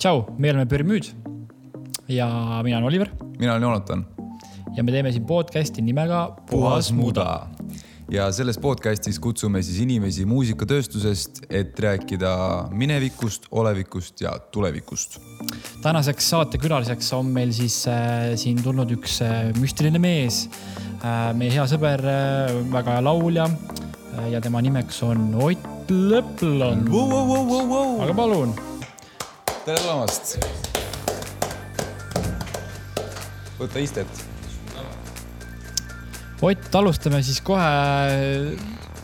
tšau, me oleme Pürmüüd ja mina olen Oliver mina olen Joonatan. ja me teeme siin podcast'i nimega Puhas muda. ja selles podcast'is kutsume siis inimesi muusikatööstusest, et rääkida minevikust, olevikust ja tulevikust. tänaseks saatekülaliseks on meil siis äh, siin tulnud üks äh, müstiline mees äh,, meie hea sõber äh,, väga hea laulja äh, ja tema nimeks on Ott Lõplon. aga palun. Tere tulemast. võta istet. Ott, alustame siis kohe,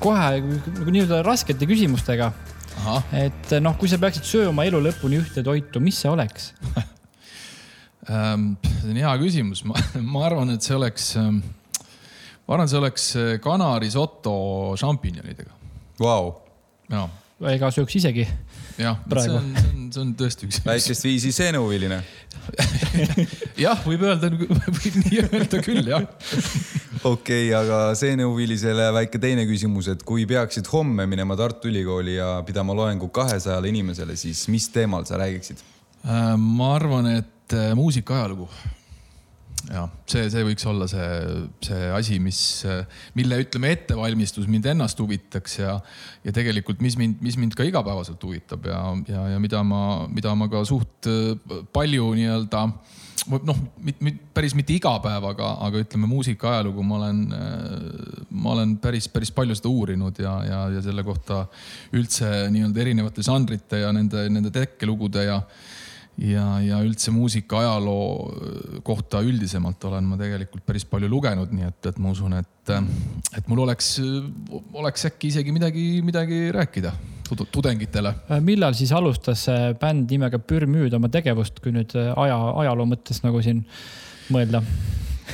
kohe nagu nii-öelda raskete küsimustega. et noh, kui sa peaksid sööma elu lõpuni ühte toitu, mis see oleks ähm, see on hea küsimus, ma, ma arvan, et see oleks, ähm, ma arvan, see oleks kanarisoto šampinjonidega Vau. jaa. ega sööks isegi. Jah, see on, see on, see on tõesti üks. väikest viisi seenuviline jah, võib öelda, võib nii öelda küll, jah. okei okay,, aga seeneuvilisele väike teine küsimus, et kui peaksid homme minema Tartu Ülikooli ja pidama loengu kahesajale inimesele, siis mis teemal sa räägiksid? Äh, ma arvan, et äh, muusika ajalugu ja see, see võiks olla see, see asi, mis, mille ütleme, ettevalmistus mind ennast huvitaks ja, ja tegelikult, mis mind, mis mind ka igapäevaselt huvitab ja, ja, ja mida ma, mida ma ka suht palju nii-öelda noh, päris mitte iga päev, aga, aga ütleme muusika ajalugu ma olen, ma olen päris, päris palju seda uurinud ja, ja, ja selle kohta üldse nii-öelda erinevate žanrite ja nende, nende tekkelugude ja ja, ja üldse muusika ajaloo kohta üldisemalt olen ma tegelikult päris palju lugenud, nii et, et ma usun, et, et mul oleks, oleks äkki isegi midagi, midagi rääkida tudengitele. millal siis alustas bänd nimega Pürmüüd oma tegevust, kui nüüd aja, ajaloo mõttes nagu siin mõelda?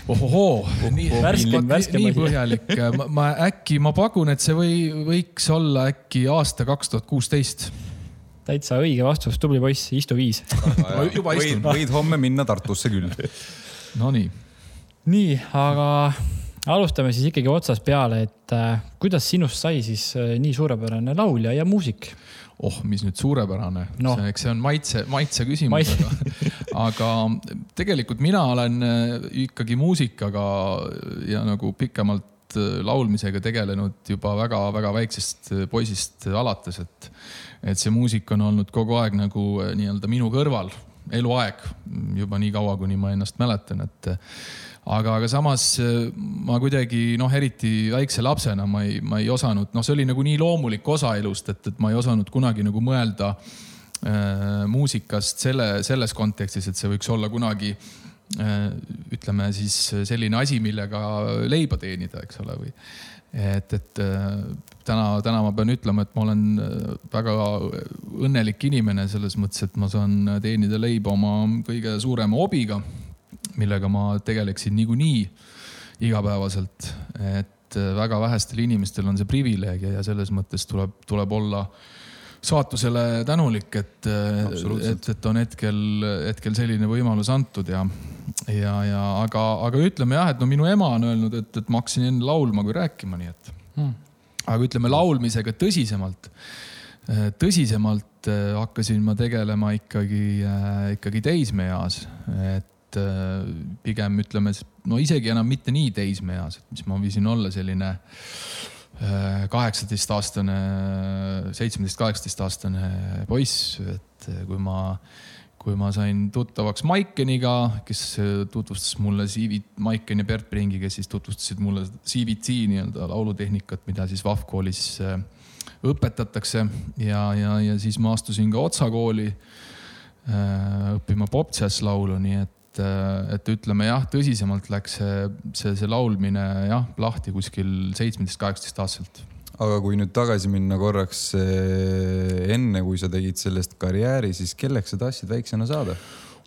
ohohoo, nii, nii põhjalik, ma, ma äkki, ma pakun, et see või, võiks olla äkki aasta kaks tuhat kuusteist täitsa õige vastus, tubli poiss, istu viis. juba istun. võid homme minna Tartusse küll. Nonii. nii, aga alustame siis ikkagi otsast peale, et äh, kuidas sinust sai siis äh, nii suurepärane laulja ja muusik? oh, mis nüüd suurepärane no., eks see on maitse, maitse küsimus Maitse. aga, aga tegelikult mina olen äh, ikkagi muusikaga ja nagu pikemalt laulmisega tegelenud juba väga-väga väiksest poisist alates, et et see muusika on olnud kogu aeg nagu äh, nii-öelda minu kõrval, eluaeg, juba nii kaua, kuni ma ennast mäletan, et aga, aga samas äh, ma kuidagi noh, eriti väikse lapsena ma ei, ma ei osanud, noh, see oli nagu nii loomulik osa elust, et, et ma ei osanud kunagi nagu mõelda äh, muusikast selle, selles kontekstis, et see võiks olla kunagi äh, ütleme siis selline asi, millega leiba teenida, eks ole, või et, et äh, täna, täna ma pean ütlema, et ma olen äh, väga õnnelik inimene selles mõttes, et ma saan teenida leiba oma kõige suurema hobiga, millega ma tegeleksin niikuinii igapäevaselt. et äh, väga vähestel inimestel on see privileeg ja selles mõttes tuleb, tuleb olla saatusele tänulik, et, et, et on hetkel, hetkel selline võimalus antud ja ja, ja aga, aga ütleme jah, et no minu ema on öelnud, et, et ma hakkasin enne laulma kui rääkima, nii et hmm.. aga ütleme laulmisega tõsisemalt, tõsisemalt äh, hakkasin ma tegelema ikkagi, äh, ikkagi teismeeas, et pigem ütleme, no isegi enam mitte nii teismeeas, et mis ma võisin olla selline kaheksateistaastane, seitsmeteist, kaheksateist aastane poiss, et kui ma kui ma sain tuttavaks Maikeniga, kes äh, tutvustas mulle CV-t, Maiken ja Bert Pringi, kes siis tutvustasid mulle CVT nii-öelda laulutehnikat, mida siis VAF koolis äh, õpetatakse. Ja, ja, ja siis ma astusin ka Otsa kooli õppima pop-džäss laulu, nii et et ütleme jah, tõsisemalt läks see, see, see laulmine jah, lahti kuskil seitsmeteist, kaheksateist aastaselt. Aga kui nüüd tagasi minna korraks eh, enne, kui sa tegid sellest karjääri, siis kelleks sa tahtsid väiksena saada?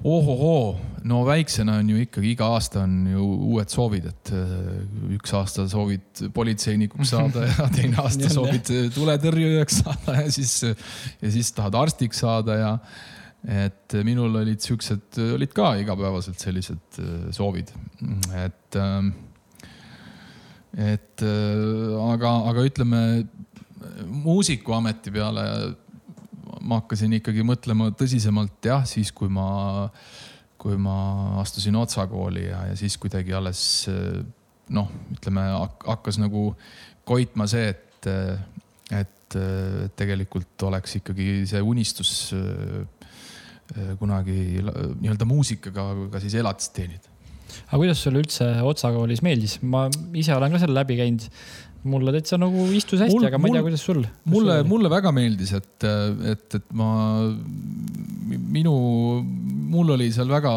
ohohoo, no väiksena on ju ikkagi iga aasta on ju uued soovid, et eh, üks aasta soovid politseinikuks saada ja teine aasta soovid tuletõrjujaks saada ja siis, ja siis tahad arstiks saada ja et minul olid siuksed, olid ka igapäevaselt sellised eh, soovid, et ähm, et äh, aga, aga ütleme muusikuameti peale ma hakkasin ikkagi mõtlema tõsisemalt jah, siis kui ma, kui ma astusin Otsa kooli ja, ja siis kuidagi alles noh, ütleme hakkas nagu koitma see, et, et tegelikult oleks ikkagi see unistus kunagi nii-öelda muusikaga ka siis elatist teenida aga kuidas sulle üldse Otsa koolis meeldis? ma ise olen ka selle läbi käinud mulle täitsa nagu istus hästi, aga ma ei tea, kuidas sul. mulle, mulle väga meeldis, et, et, et ma, minu, mul oli seal väga,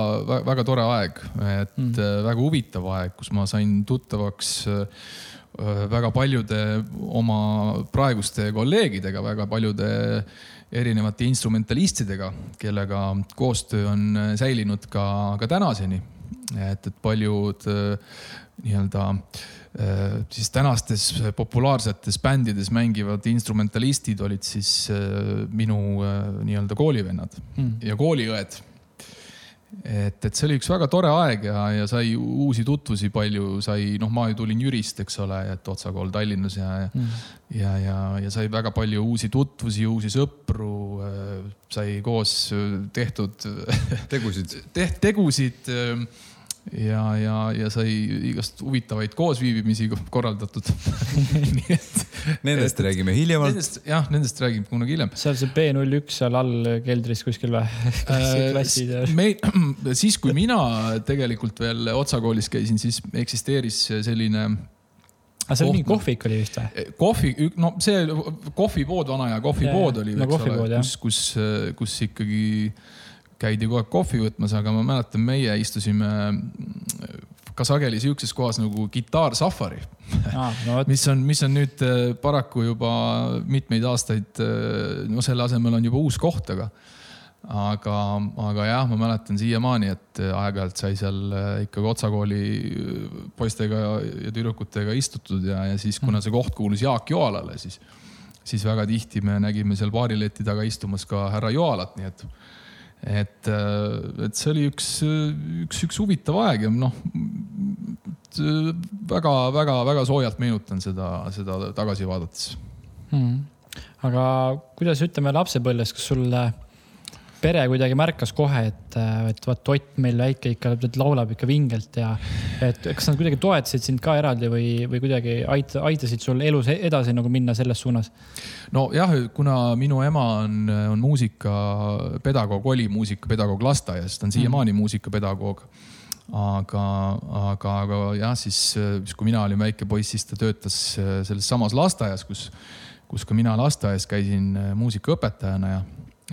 väga tore aeg, et mm. väga huvitav aeg, kus ma sain tuttavaks äh, väga paljude oma praeguste kolleegidega, väga paljude erinevate instrumentalistidega, kellega koostöö on säilinud ka, ka tänaseni. et, et paljud äh, nii-öelda äh, Äh, siis tänastes populaarsetes bändides mängivad instrumentalistid olid siis äh, minu äh, nii-öelda koolivennad mm. ja kooliõed. Et, et see oli üks väga tore aeg ja, ja sai uusi tutvusi palju, sai, noh, ma ju tulin Jürist, eks ole, et Otsa kool Tallinnas ja mm., ja, ja, ja sai väga palju uusi tutvusi, uusi sõpru. sai koos tehtud tegusid teht-, tegusid ja, ja, ja sai igast huvitavaid koosviibimisi korraldatud nii et. Nendest et, räägime hiljemalt. jah, nendest räägime kunagi hiljem. seal see B01 seal all keldris kuskil või äh, me, siis, kui mina tegelikult veel Otsa koolis käisin, siis eksisteeris selline aga seal mingi kohvik oli vist või? Eh, kohvi, no see kohvipood, vana aja kohvipood oli, eks ole, kus, kus, kus ikkagi käidi kogu aeg kohvi võtmas, aga ma mäletan, meie istusime ka sageli sihukeses kohas nagu Guitar Safari ah,. No, mis on, mis on nüüd äh, paraku juba mitmeid aastaid, äh, no selle asemel on juba uus koht, aga aga, aga jah, ma mäletan siiamaani, et aeg-ajalt sai seal äh, ikkagi Otsa kooli poistega ja tüdrukutega istutud ja, ja siis kuna see koht kuulus Jaak Joalale, siis, siis väga tihti me nägime seal baarileti taga istumas ka härra Joalat, nii et et, äh, et see oli üks, üks, üks huvitav aeg ja noh, väga-väga-väga soojalt meenutan seda, seda tagasi vaadates. Hmm.. aga kuidas ütleme lapsepõlves, kas sulle pere kuidagi märkas kohe, et, et vot Ott meil väike ikka laulab ikka vingelt ja et kas nad kuidagi toetasid sind ka eraldi või, või kuidagi aita, aitasid sul elus edasi nagu minna selles suunas? nojah, kuna minu ema on, on muusikapedagoog, oli muusikapedagoog lasteaias, ta on siiamaani mm. muusikapedagoog aga, aga, aga jah, siis, siis kui mina olin väike poiss, siis ta töötas selles samas lasteaias, kus, kus ka mina lasteaias käisin muusikaõpetajana ja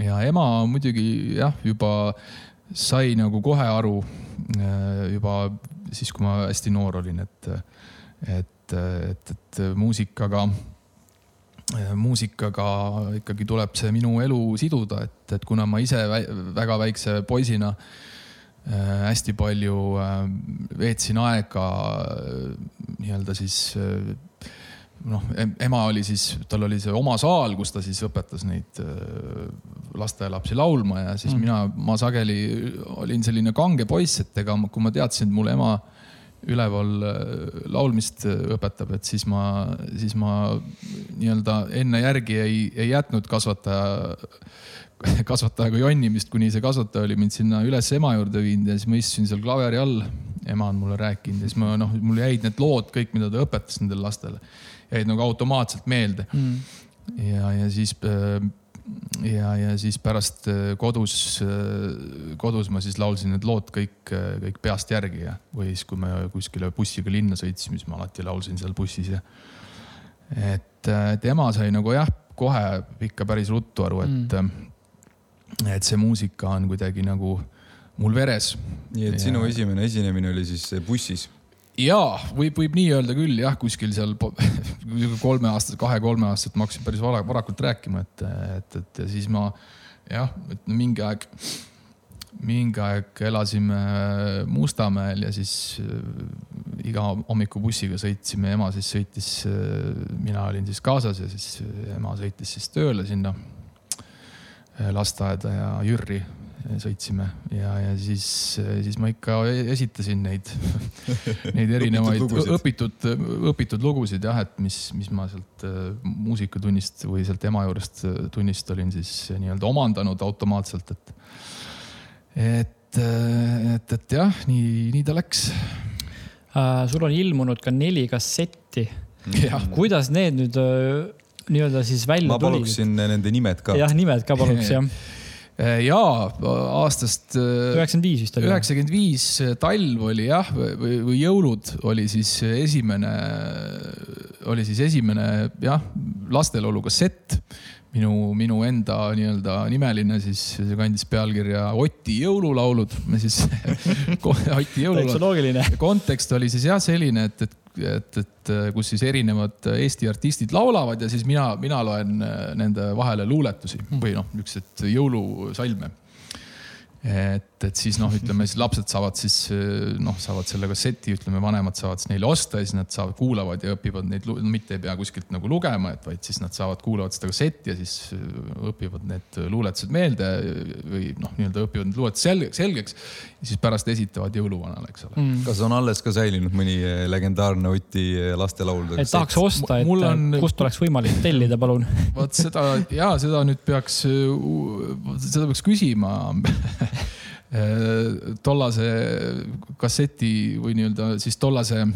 ja ema muidugi jah, juba sai nagu kohe aru äh, juba siis, kui ma hästi noor olin, et, et, et, et muusikaga, muusikaga ikkagi tuleb see minu elu siduda, et, et kuna ma ise väga väikse poisina äh, hästi palju äh, veetsin aega nii-öelda siis noh, ema oli siis, tal oli see oma saal, kus ta siis õpetas neid äh, lasteaialapsi laulma ja siis mm. mina, ma sageli olin selline kange poiss, et ega kui ma teadsin, et mul ema üleval äh, laulmist õpetab, et siis ma, siis ma nii-öelda enne järgi ei, ei jätnud kasvataja, kasvatajaga jonnimist, kuni see kasvataja oli mind sinna üles ema juurde viinud ja siis ma istusin seal klaveri all. ema on mulle rääkinud ja siis ma noh, mul jäid need lood kõik, mida ta õpetas nendele lastele jäid nagu automaatselt meelde mm.. ja, ja siis äh, ja, ja siis pärast äh, kodus, äh, kodus ma siis laulsin need lood kõik, kõik peast järgi ja, või siis, kui me kuskile bussiga linna sõitsime, siis ma alati laulsin seal bussis ja. et, et ema sai nagu jah, kohe ikka päris ruttu aru, et mm., et see muusika on kuidagi nagu mul veres. nii et ja... sinu esimene esinemine oli siis bussis? Jaa, võib, võib nii öelda küll jah, kuskil seal kolmeaastased, kahe-kolmeaastased ma hakkasin päris vara, varakult rääkima, et, et, et ja siis ma jah, et mingi aeg, mingi aeg elasime Mustamäel ja siis äh, iga hommikubussiga sõitsime, ema siis sõitis, äh, mina olin siis kaasas ja siis ema sõitis siis tööle sinna äh, lasteaeda ja Jürri sõitsime ja, ja siis, siis ma ikka esitasin neid, neid erinevaid õpitud, õpitud, õpitud lugusid jah, et mis, mis ma sealt äh, muusikatunnist või sealt ema juurest äh, tunnist olin siis nii-öelda omandanud automaatselt, et, et, et, et jah, nii, nii ta läks uh,. sul on ilmunud ka neli kassetti. kuidas need nüüd nii-öelda siis välja tulid? ma paluksin tulid? nende nimed ka. jah, nimed ka paluks jah Äh, jaa, aastast. Äh, üheksakümmend viis vist oli. üheksakümmend viis äh, talv oli jah, või, või jõulud oli siis esimene, oli siis esimene jah, lastelaulu kassett. Minu, minu enda nii-öelda nimeline siis, see kandis pealkirja Oti jõululaulud. me siis Oti jõululaulud. kontekst oli siis jah selline, et, et et, et kus siis erinevad Eesti artistid laulavad ja siis mina, mina loen nende vahele luuletusi või noh, niisuguseid jõulusalme et, et siis noh, ütleme siis lapsed saavad siis noh, saavad selle kasseti, ütleme, vanemad saavad siis neile osta ja siis nad saavad, kuulavad ja õpivad neid, mitte ei pea kuskilt nagu lugema, et vaid siis nad saavad, kuulavad seda kassetti ja siis õpivad need luuletused meelde või noh, nii-öelda õpivad need luuletused selgeks, selgeks. ja siis pärast esitavad jõuluvanale, eks ole mm.. kas on alles ka säilinud mõni legendaarne Oti lastelaul? et tahaks osta, et on... kust oleks võimalik tellida, palun vot seda ja seda nüüd peaks, seda peaks küsima tollase kasseti või nii-öelda siis tollase äh,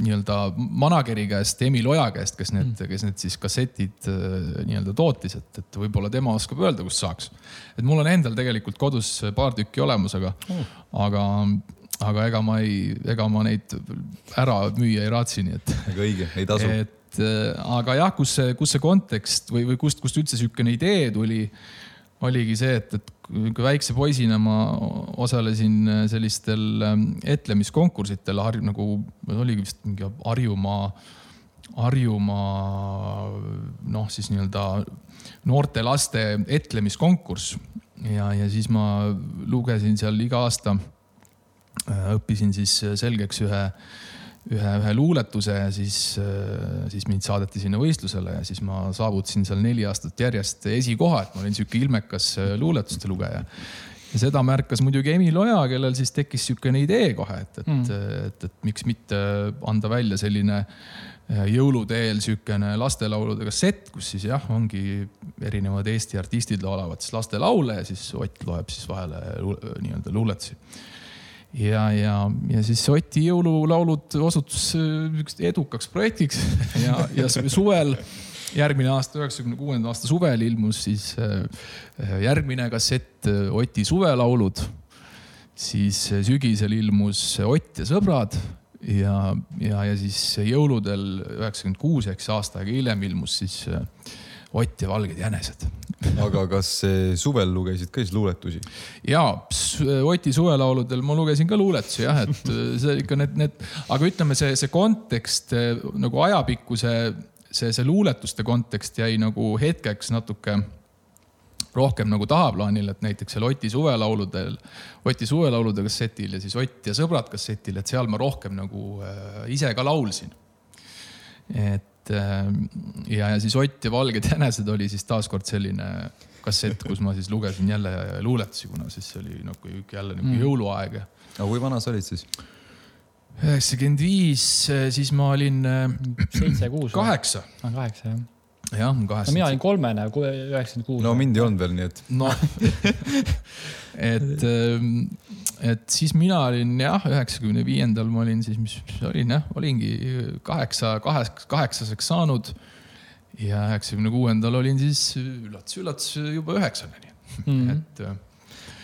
nii-öelda manager'i käest, Emil Oja käest, kes need mm., kes need siis kassetid äh, nii-öelda tootis, et, et võib-olla tema oskab öelda, kust saaks. et mul on endal tegelikult kodus paar tükki olemas, aga mm., aga, aga ega ma ei, ega ma neid ära müüa ei raatsi, nii et. ega õige, ei tasu. et aga jah, kus see, kus see kontekst või, või kust, kust üldse sihukene idee tuli oligi see, et, et kui väikse poisina ma osalesin äh, sellistel ähm, etlemiskonkursitel nagu oligi vist mingi Harjumaa, Harjumaa noh, siis nii-öelda noorte laste etlemiskonkurss ja, ja siis ma lugesin seal iga aasta, äh, õppisin siis selgeks ühe ühe, ühe luuletuse ja siis, äh, siis mind saadeti sinna võistlusele ja siis ma saavutasin seal neli aastat järjest esikoha, et ma olin sihuke ilmekas äh, luuletuste lugeja. ja seda märkas muidugi Emil Oja, kellel siis tekkis sihukene idee kohe, et, et mm., et, et, miks mitte anda välja selline äh, jõulude eel sihukene lastelaulude kassett, kus siis jah, ongi erinevad Eesti artistid laulavad siis lastelaule ja siis Ott loeb siis vahele nii-öelda luuletusi ja, ja, ja siis Oti jõululaulud osutus äh, edukaks projektiks ja, ja suvel, järgmine aasta, üheksakümne kuuenda aasta suvel ilmus siis äh, järgmine kassett äh, Oti suvelaulud. siis sügisel ilmus Ott ja sõbrad ja, ja, ja siis jõuludel üheksakümmend kuus siis aasta aega hiljem ilmus siis Ott ja valged jänesed aga kas suvel lugesid ka siis luuletusi? ja, Oti suvelauludel ma lugesin ka luuletusi jah, et see ikka need, need, aga ütleme, see, see kontekst nagu ajapikku see, see, luuletuste kontekst jäi nagu hetkeks natuke rohkem nagu tahaplaanile, et näiteks seal Oti suvelauludel, Oti suvelaulude kassetil ja siis Ott ja sõbrad kassetil, et seal ma rohkem nagu äh, ise ka laulsin. et et ähm, ja, ja siis Ott ja Valged jänesed oli siis taaskord selline kassett, kus ma siis lugesin jälle luuletusi, kuna siis see oli nagu jälle nagu mm. jõuluaeg. aga kui vana sa olid siis? üheksakümmend viis, siis ma olin. Äh, seitse, kuus. kaheksa. Ah, kaheksa jah jah, kaheksa. no mina olin kolmene, üheksakümmend kuus. no mind ei olnud veel, nii et. noh et, ähm, et siis mina olin jah, üheksakümne viiendal ma olin siis, mis olin jah, olingi kaheksa, kaheks, kaheksaseks saanud. ja üheksakümne kuuendal olin siis üllatus, üllatus juba üheksane, nii mm -hmm. et äh,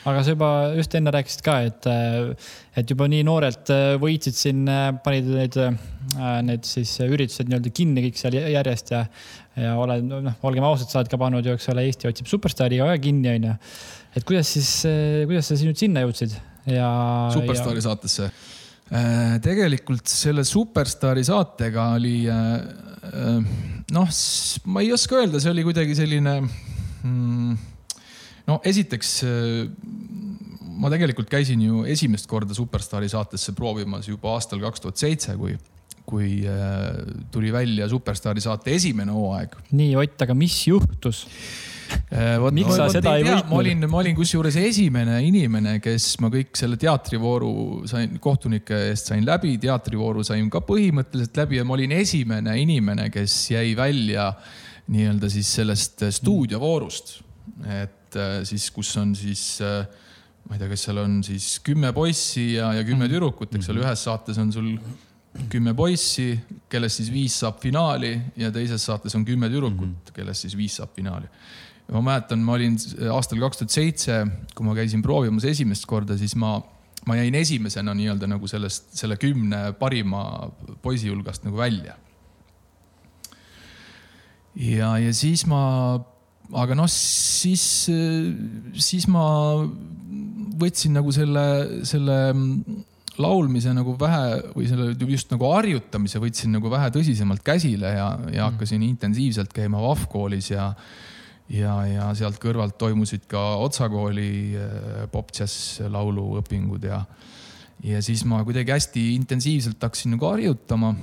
aga sa juba just enne rääkisid ka, et, äh, et juba nii noorelt äh, võitsid siin, panid need, need siis üritused nii-öelda kinni kõik seal järjest ja, ja oled, noh, olgem ausad, sa oled ka pannud ju, eks ole, Eesti otsib superstaari ka kinni, onju. et kuidas siis, kuidas sa nüüd sinna jõudsid? Ja. superstaari ja... saatesse. Äh, tegelikult selle Superstaari saatega oli äh, äh, noh, ma ei oska öelda, see oli kuidagi selline mm,. no esiteks ma tegelikult käisin ju esimest korda Superstaari saatesse proovimas juba aastal kaks tuhat seitse, kui, kui tuli välja Superstaari saate esimene hooaeg. nii Ott, aga mis juhtus? Võt, miks sa seda ei võitnud? ma olin, ma olin kusjuures esimene inimene, kes ma kõik selle teatrivooru sain, kohtunike eest sain läbi, teatrivooru sain ka põhimõtteliselt läbi ja ma olin esimene inimene, kes jäi välja nii-öelda siis sellest stuudiovoorust. et äh, siis, kus on siis, äh, ma ei tea, kas seal on siis kümme poissi ja, ja kümme tüdrukut, eks ole, ühes saates on sul kümme poissi, kellest siis viis saab finaali ja teises saates on kümme tüdrukut, kellest siis viis saab finaali ma mäletan, ma olin aastal kaks tuhat seitse, kui ma käisin proovimas esimest korda, siis ma, ma jäin esimesena nii-öelda nagu sellest, selle kümne parima poisi hulgast nagu välja. ja, ja siis ma, aga noh, siis, siis ma võtsin nagu selle, selle laulmise nagu vähe või selle just nagu harjutamise võtsin nagu vähe tõsisemalt käsile ja, ja hakkasin intensiivselt käima VAF-koolis ja ja, ja sealt kõrvalt toimusid ka Otsa kooli äh, pop-džäss lauluõpingud ja, ja siis ma kuidagi hästi intensiivselt hakkasin nagu harjutama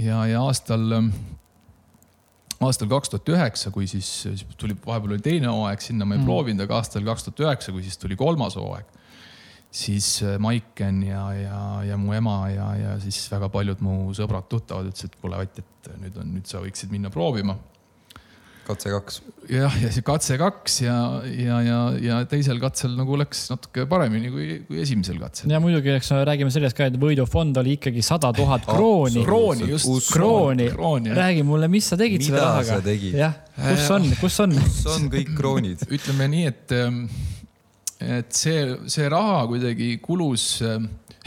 ja, ja aastal, aastal kaks tuhat üheksa, kui siis, siis tuli, vahepeal oli teine hooaeg, sinna ma ei mm. proovinud, aga aastal kaks tuhat üheksa, kui siis tuli kolmas hooaeg, siis äh, Maiken ja, ja, ja mu ema ja, ja siis väga paljud mu sõbrad-tuttavad ütlesid, et kuule Ott, et nüüd on, nüüd sa võiksid minna proovima katse kaks. jah, ja see katse kaks ja, ja, ja, ja teisel katsel nagu läks natuke paremini kui, kui esimesel katsel. ja muidugi, eks räägime sellest ka, et võidufond oli ikkagi sada tuhat krooni. krooni, just. krooni, krooni. räägi mulle, mis sa tegid Mida selle rahaga? jah, kus on, kus on? kus on kõik kroonid? ütleme nii, et, ähm, et see, see raha kuidagi kulus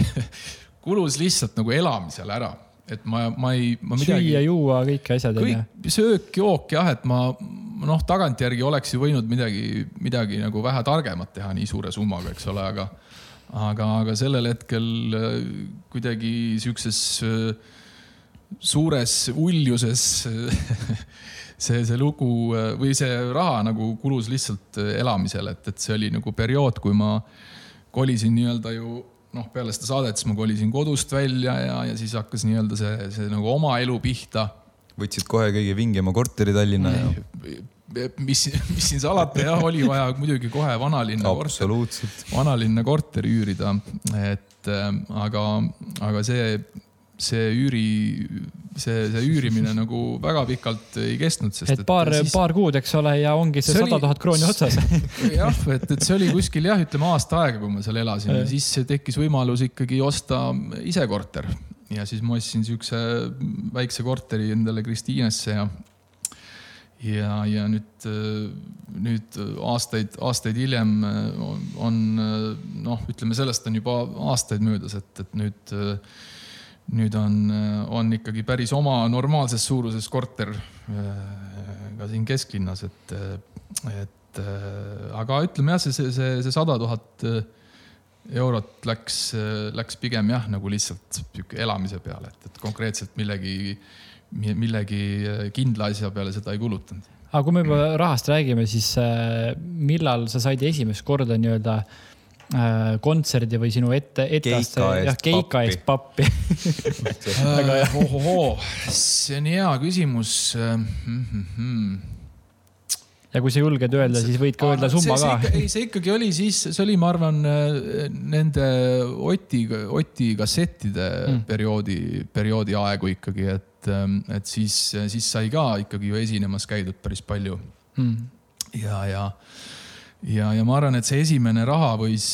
kulus lihtsalt nagu elamisele ära et ma, ma ei, ma midagi. süüa-juua, kõik asjad. kõik söök, jook jah, et ma noh, tagantjärgi oleks ju võinud midagi, midagi nagu vähe targemat teha nii suure summaga, eks ole, aga, aga, aga sellel hetkel äh, kuidagi sihukeses äh, suures uljuses see, see lugu äh, või see raha nagu kulus lihtsalt elamisele, et, et see oli nagu periood, kui ma kolisin nii-öelda ju noh, peale seda saadet siis ma kolisin kodust välja ja, ja siis hakkas nii-öelda see, see nagu oma elu pihta. võtsid kohe kõige vingema korteri Tallinna ja? mis, mis siin salata jah, oli vaja muidugi kohe vanalinna korter, vanalinna korteri üürida, et äh, aga, aga see see üüri, see, see üürimine nagu väga pikalt ei kestnud, sest et, paar siis..., paar kuud, eks ole, ja ongi see sada tuhat krooni otsas. Jah, et, et see oli kuskil jah, ütleme aasta aega, kui ma seal elasin ja siis tekkis võimalus ikkagi osta ise korter. Ja siis ma ostsin siukse väikse korteri endale Kristiinesse ja ja, ja nüüd, nüüd aastaid, aastaid hiljem on noh, ütleme sellest on juba aastaid möödas, et, et nüüd nüüd on, on ikkagi päris oma normaalses suuruses korter äh, ka siin kesklinnas, et, et äh, aga ütleme jah, see, see, see, see sada tuhat äh, eurot läks, läks pigem jah, nagu lihtsalt sihuke elamise peale, et, et konkreetselt millegi, millegi kindla asja peale seda ei kulutanud. aga kui me juba rahast räägime, siis millal sa said esimest korda nii-öelda äh, kontserdi või sinu ette, etteaste, jah, keika eest pappi väga hea. ohohoo, see on hea küsimus mm. -hmm. ja kui sa julged öelda, siis võid ka öelda summa see, ka. ei, see ikkagi oli siis, see oli, ma arvan, nende Oti, Oti kassettide mm. perioodi, perioodi aegu ikkagi, et, et siis, siis sai ka ikkagi ju esinemas käidud päris palju mm.. ja, ja ja, ja ma arvan, et see esimene raha võis,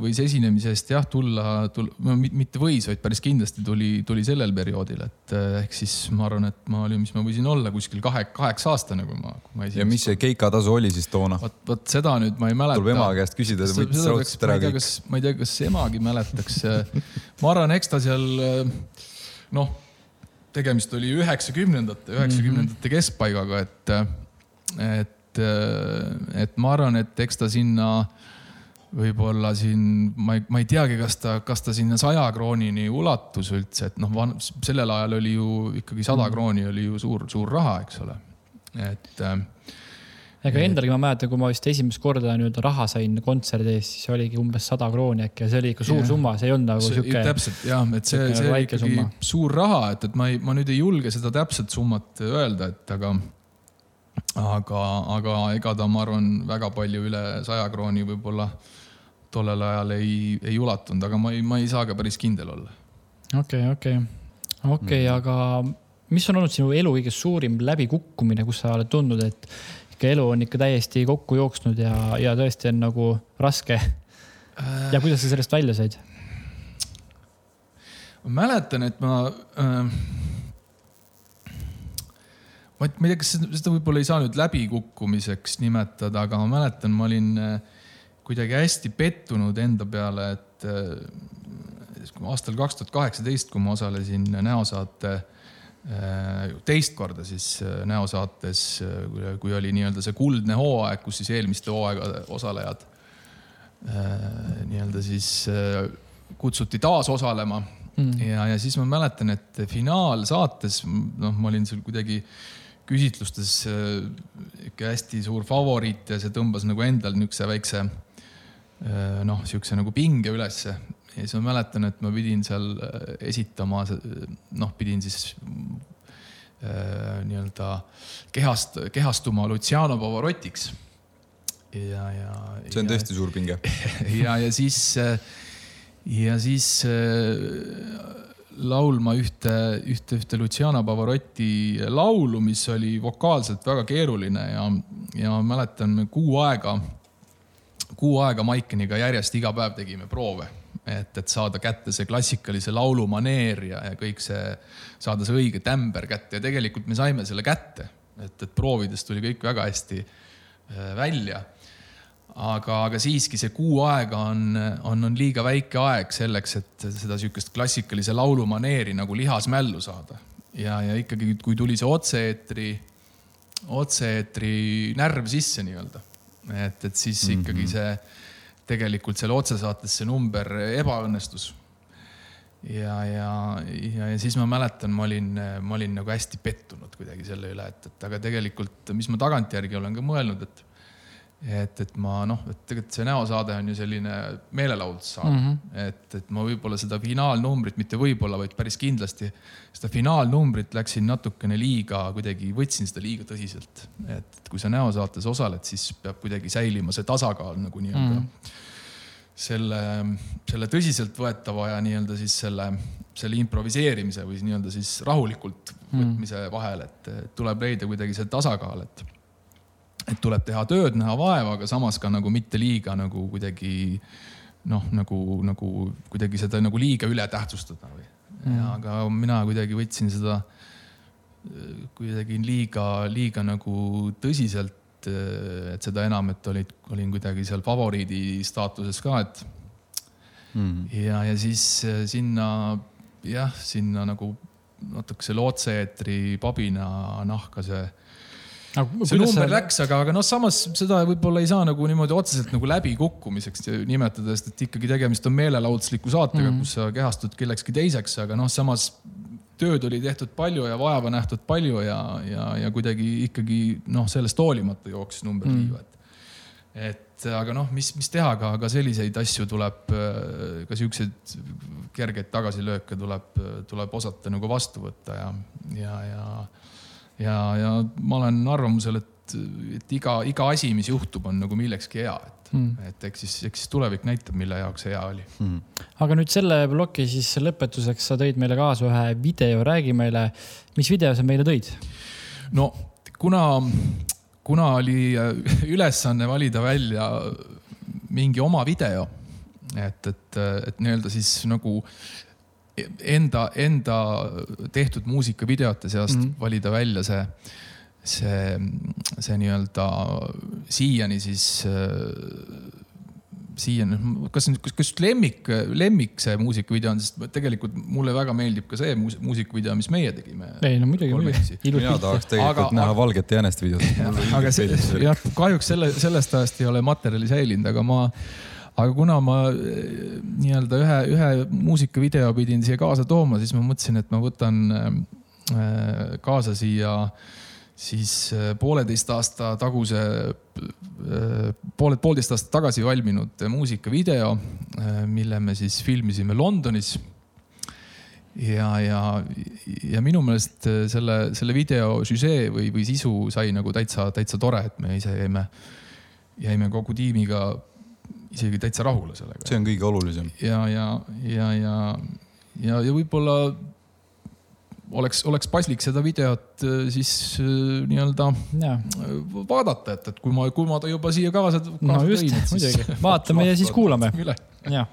võis esinemise eest jah tulla, tulla, mitte võis, vaid päris kindlasti tuli, tuli sellel perioodil, et eh, ehk siis ma arvan, et ma olin, mis ma võisin olla kuskil kahe, kaheksa aastane, kui ma, kui ma esimest. ja mis see keikatasu oli siis toona? vot, vot seda nüüd ma ei mäleta. tuleb ema käest küsida, ta võttis raudselt ära kõik. ma ei tea, kas emagi mäletaks. ma arvan, eks ta seal noh, tegemist oli üheksakümnendate, üheksakümnendate keskpaigaga, et, et et, äh, et ma arvan, et eks ta sinna võib-olla siin, ma ei, ma ei teagi, kas ta, kas ta sinna saja kroonini ulatus üldse, et noh, sellel ajal oli ju ikkagi sada mm. krooni oli ju suur, suur raha, eks ole. et, äh, ega endalgi ma mäletan, kui ma vist esimest korda nii-öelda raha sain kontserdi eest, siis oligi umbes sada krooni äkki ja see oli ikka suur ja. summa, see ei olnud nagu sihuke. täpselt jah, et see, see oli ikkagi summa. suur raha, et, et ma ei, ma nüüd ei julge seda täpset summat öelda, et aga, aga, aga ega ta, ma arvan, väga palju üle saja krooni võib-olla tollel ajal ei, ei ulatunud, aga ma ei, ma ei saa ka päris kindel olla. okei okay,, okei okay., okei okay, mm., aga mis on olnud sinu elu kõige suurim läbikukkumine, kus sa oled tundnud, et ikka elu on ikka täiesti kokku jooksnud ja, ja tõesti on nagu raske. ja kuidas sa sellest välja said? ma mäletan, et ma äh,. Ma, ei tea, kas seda võib-olla ei saa nüüd läbikukkumiseks nimetada, aga ma mäletan, ma olin äh, kuidagi hästi pettunud enda peale, et äh, aastal kaks tuhat kaheksateist, kui ma osalesin näosaate äh, Äh, teist korda siis äh, näosaates, äh, kui oli nii-öelda see kuldne hooaeg, kus siis eelmiste hooaegade osalejad nii-öelda siis kutsuti taas osalema mm. ja, ja siis ma mäletan, et finaalsaates, noh, ma olin seal kuidagi küsitlustes ikka hästi suur favoriit ja see tõmbas nagu endal niisuguse väikse noh, niisuguse nagu pinge ülesse ja siis ma mäletan, et ma pidin seal äh, esitama, noh, pidin siis äh, nii-öelda kehast, kehastuma Luciano Pavarottiks. ja, ja. see on ja, tõesti suur pinge ja, ja siis, äh, ja siis äh, laulma ühte, ühte, ühte Luciano Pavarotti laulu, mis oli vokaalselt väga keeruline ja, ja mäletan kuu aega, kuu aega Maikeniga järjest iga päev tegime proove et, et saada kätte see klassikalise laulu maneer ja, ja kõik see, saada see õige tämber kätte ja tegelikult me saime selle kätte, et, et proovides tuli kõik väga hästi äh, välja. Aga, aga siiski see kuu aega on, on, on liiga väike aeg selleks, et seda sihukest klassikalise laulu maneeri nagu lihasmällu saada. ja, ja ikkagi, kui tuli see otse-eetri, otse-eetri närv sisse nii-öelda, et, et siis -hmm. ikkagi see tegelikult selle otsesaates see number ebaõnnestus. ja, ja, ja, ja siis ma mäletan, ma olin, ma olin nagu hästi pettunud kuidagi selle üle, et, et aga tegelikult, mis ma tagantjärgi olen ka mõelnud, et et, et ma noh, et tegelikult see näosaade on ju selline meelelahutussaade mm, -hmm. et, et ma võib-olla seda finaalnumbrit, mitte võib-olla, vaid päris kindlasti seda finaalnumbrit läksin natukene liiga, kuidagi võtsin seda liiga tõsiselt. et kui sa näosaates osaled, siis peab kuidagi säilima see tasakaal nagu nii-öelda mm. -hmm. selle, selle tõsiseltvõetava ja nii-öelda siis selle, selle improviseerimise või nii-öelda siis rahulikult mhm. võtmise mm -hmm. vahel, et tuleb leida kuidagi see tasakaal, et et tuleb teha tööd, näha vaeva, aga samas ka nagu mitte liiga nagu kuidagi noh, nagu, nagu kuidagi seda nagu liiga üle tähtsustada või mm.. aga mina kuidagi võtsin seda kuidagi liiga, liiga nagu tõsiselt. et seda enam, et olid, olin kuidagi seal favoriidi staatuses ka, et mm. ja, ja siis sinna jah, sinna nagu natuke selle otse-eetri pabina nahka see see number see... läks, aga, aga noh, samas seda võib-olla ei saa nagu niimoodi otseselt nagu läbikukkumiseks nimetada, sest et ikkagi tegemist on meelelahutusliku saatega mm, -hmm. kus sa kehastud kellekski teiseks, aga noh, samas tööd oli tehtud palju ja vaeva nähtud palju ja, ja, ja kuidagi ikkagi noh, sellest hoolimata jooksis number mm. liiva, et. et aga noh, mis, mis teha, aga, aga selliseid asju tuleb, ka siukseid kergeid tagasilööke tuleb, tuleb osata nagu vastu võtta ja, ja, ja ja, ja ma olen arvamusel, et, et iga, iga asi, mis juhtub, on nagu millekski hea, et mm., et eks siis, eks siis tulevik näitab, mille jaoks hea oli mm.. aga nüüd selle ploki siis lõpetuseks sa tõid meile kaasa ühe video, räägi meile, mis video sa meile tõid? no kuna, kuna oli ülesanne valida välja mingi oma video, et, et, et nii-öelda siis nagu enda, enda tehtud muusikavideote seast mm -hmm. valida välja see, see, see nii-öelda siiani siis siiani, kas, kas, kas lemmik, lemmik see muusikavideo on, sest tegelikult mulle väga meeldib ka see muusikavideo, mis meie tegime. ei no muidugi, muidugi. mina tahaks tegelikult aga, näha Valget jäänest videot. aga see, jah, kahjuks selle, sellest ajast ei ole materjali säilinud, aga ma aga kuna ma eh, nii-öelda ühe, ühe muusikavideo pidin siia kaasa tooma, siis ma mõtlesin, et ma võtan eh, kaasa siia siis pooleteist aasta taguse, pooled, poolteist aastat tagasi valminud muusikavideo, mille me siis filmisime Londonis. Ja, ja, ja minu meelest selle, selle video süžee või, või sisu sai nagu täitsa, täitsa tore, et me ise jäime, jäime kogu tiimiga isegi täitsa rahule sellega. see on kõige olulisem. ja, ja, ja, ja, ja, ja võib-olla oleks, oleks paslik seda videot äh, siis äh, nii-öelda vaadata, et, et kui ma, kui ma ta juba siia kaasa, no et siis. vaatame ja siis kuulame. jah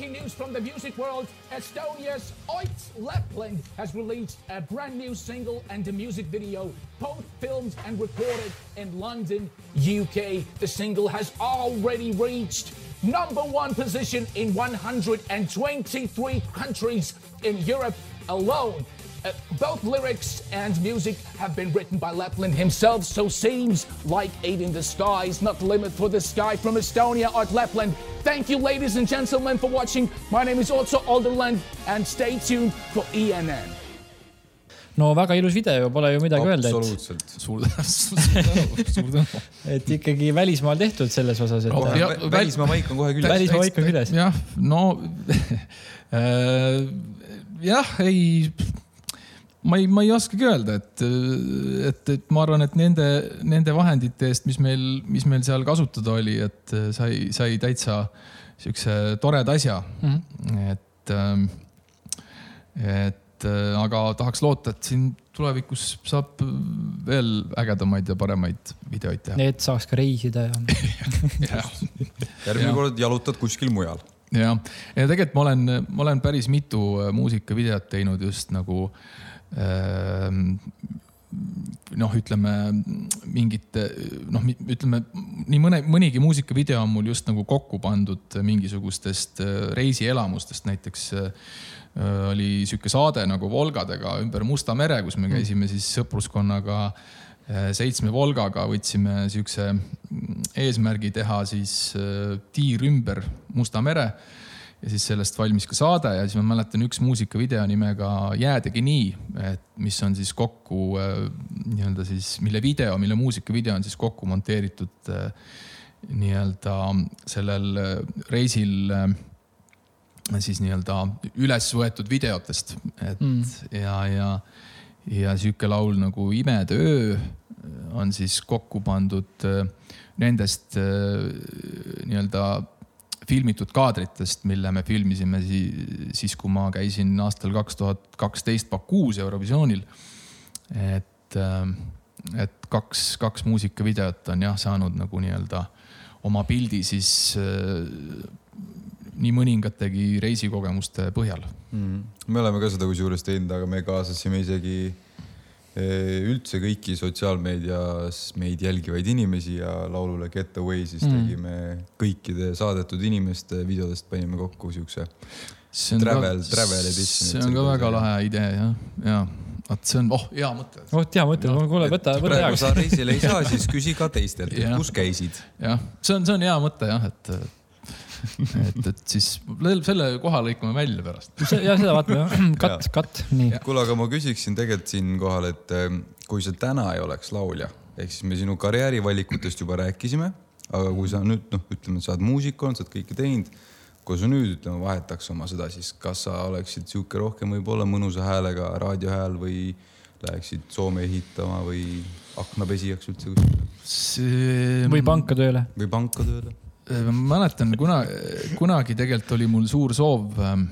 breaking news from the music world. Estonia's Oits Lepland has released a brand new single and a music video, both filmed and recorded in London, UK. The single has already reached number one position in 123 countries in Europe alone. Uh, both lyrics and music have been written by Lapland himself, so seems like Eight in the Sky is not the limit for the sky from Estonia, Art Lapland. Thank you, ladies and gentlemen, for watching. My name is Otso Alderland and stay tuned for ENN. no väga ilus video, pole ju midagi öelda. absoluutselt. suur tänu, suur tänu. et ikkagi välismaal tehtud selles osas, et oh, välismaa maik on kohe küljes. välismaa maik on küljes. jah, no äh, jah, ei ma ei, ma ei oskagi öelda, et, et, et ma arvan, et nende, nende vahendite eest, mis meil, mis meil seal kasutada oli, et sai, sai täitsa siukse toreda asja mm. -hmm. et, ähm, et aga tahaks loota, et siin tulevikus saab veel ägedamaid ja paremaid videoid teha. et saaks ka reisida ja, ja. järgmine kord jalutad kuskil mujal jah, ja tegelikult ma olen, ma olen päris mitu muusikavideot teinud just nagu äh, noh, ütleme mingite noh, ütleme nii mõne, mõnigi muusikavideo on mul just nagu kokku pandud mingisugustest äh, reisielamustest, näiteks äh, oli sihuke saade nagu Volgadega ümber Musta mere, kus me mm. käisime siis sõpruskonnaga äh, seitsme Volgaga, võtsime siukse mm, eesmärgi teha siis tiir ümber Musta mere ja siis sellest valmis ka saade ja siis ma mäletan üks muusikavideo nimega Jäädagi nii, et mis on siis kokku äh, nii-öelda siis, mille video, mille muusikavideo on siis kokku monteeritud äh, nii-öelda sellel äh, reisil siis nii-öelda üles võetud videotest, et mm. ja, ja, ja sihuke laul nagu Imede öö on siis kokku pandud nendest nii-öelda filmitud kaadritest, mille me filmisime siis, kui ma käisin aastal kaks tuhat kaksteist Bakuus Eurovisioonil. et, äh, et kaks, kaks muusikavideot on jah saanud nagu nii-öelda oma pildi siis äh, nii mõningategi reisikogemuste põhjal mm.. me oleme ka seda kusjuures teinud, aga me kaasasime isegi üldse kõiki sotsiaalmeedias meid jälgivaid inimesi ja laulule Get Away siis mm. tegime kõikide saadetud inimeste videodest panime kokku siukse travel, travel edition. see on ka väga lahe idee jah, ja vot see on, oh hea mõte. oh hea mõte, kuule võta, võta heaks. sa reisile ei saa, siis küsi ka teistelt, kus käisid. jah, see on, see on hea mõte jah, et et, et siis selle koha lõikame välja pärast. ja seda vaatame, katt, katt, nii. kuule, aga ma küsiksin tegelikult siinkohal, et ähm, kui sa täna ei oleks laulja, ehk siis me sinu karjäärivalikutest juba rääkisime, aga kui sa nüüd noh, ütleme, et sa oled muusik olnud, sa oled kõike teinud. kui sa nüüd ütleme, vahetaks oma seda, siis kas sa oleksid sihuke rohkem võib-olla mõnusa häälega raadiohääl või läheksid Soome ehitama või aknapesijaks üldse kuskile? või panka tööle. või panka tööle ma mäletan, kuna, kunagi tegelikult oli mul suur soov, ähm,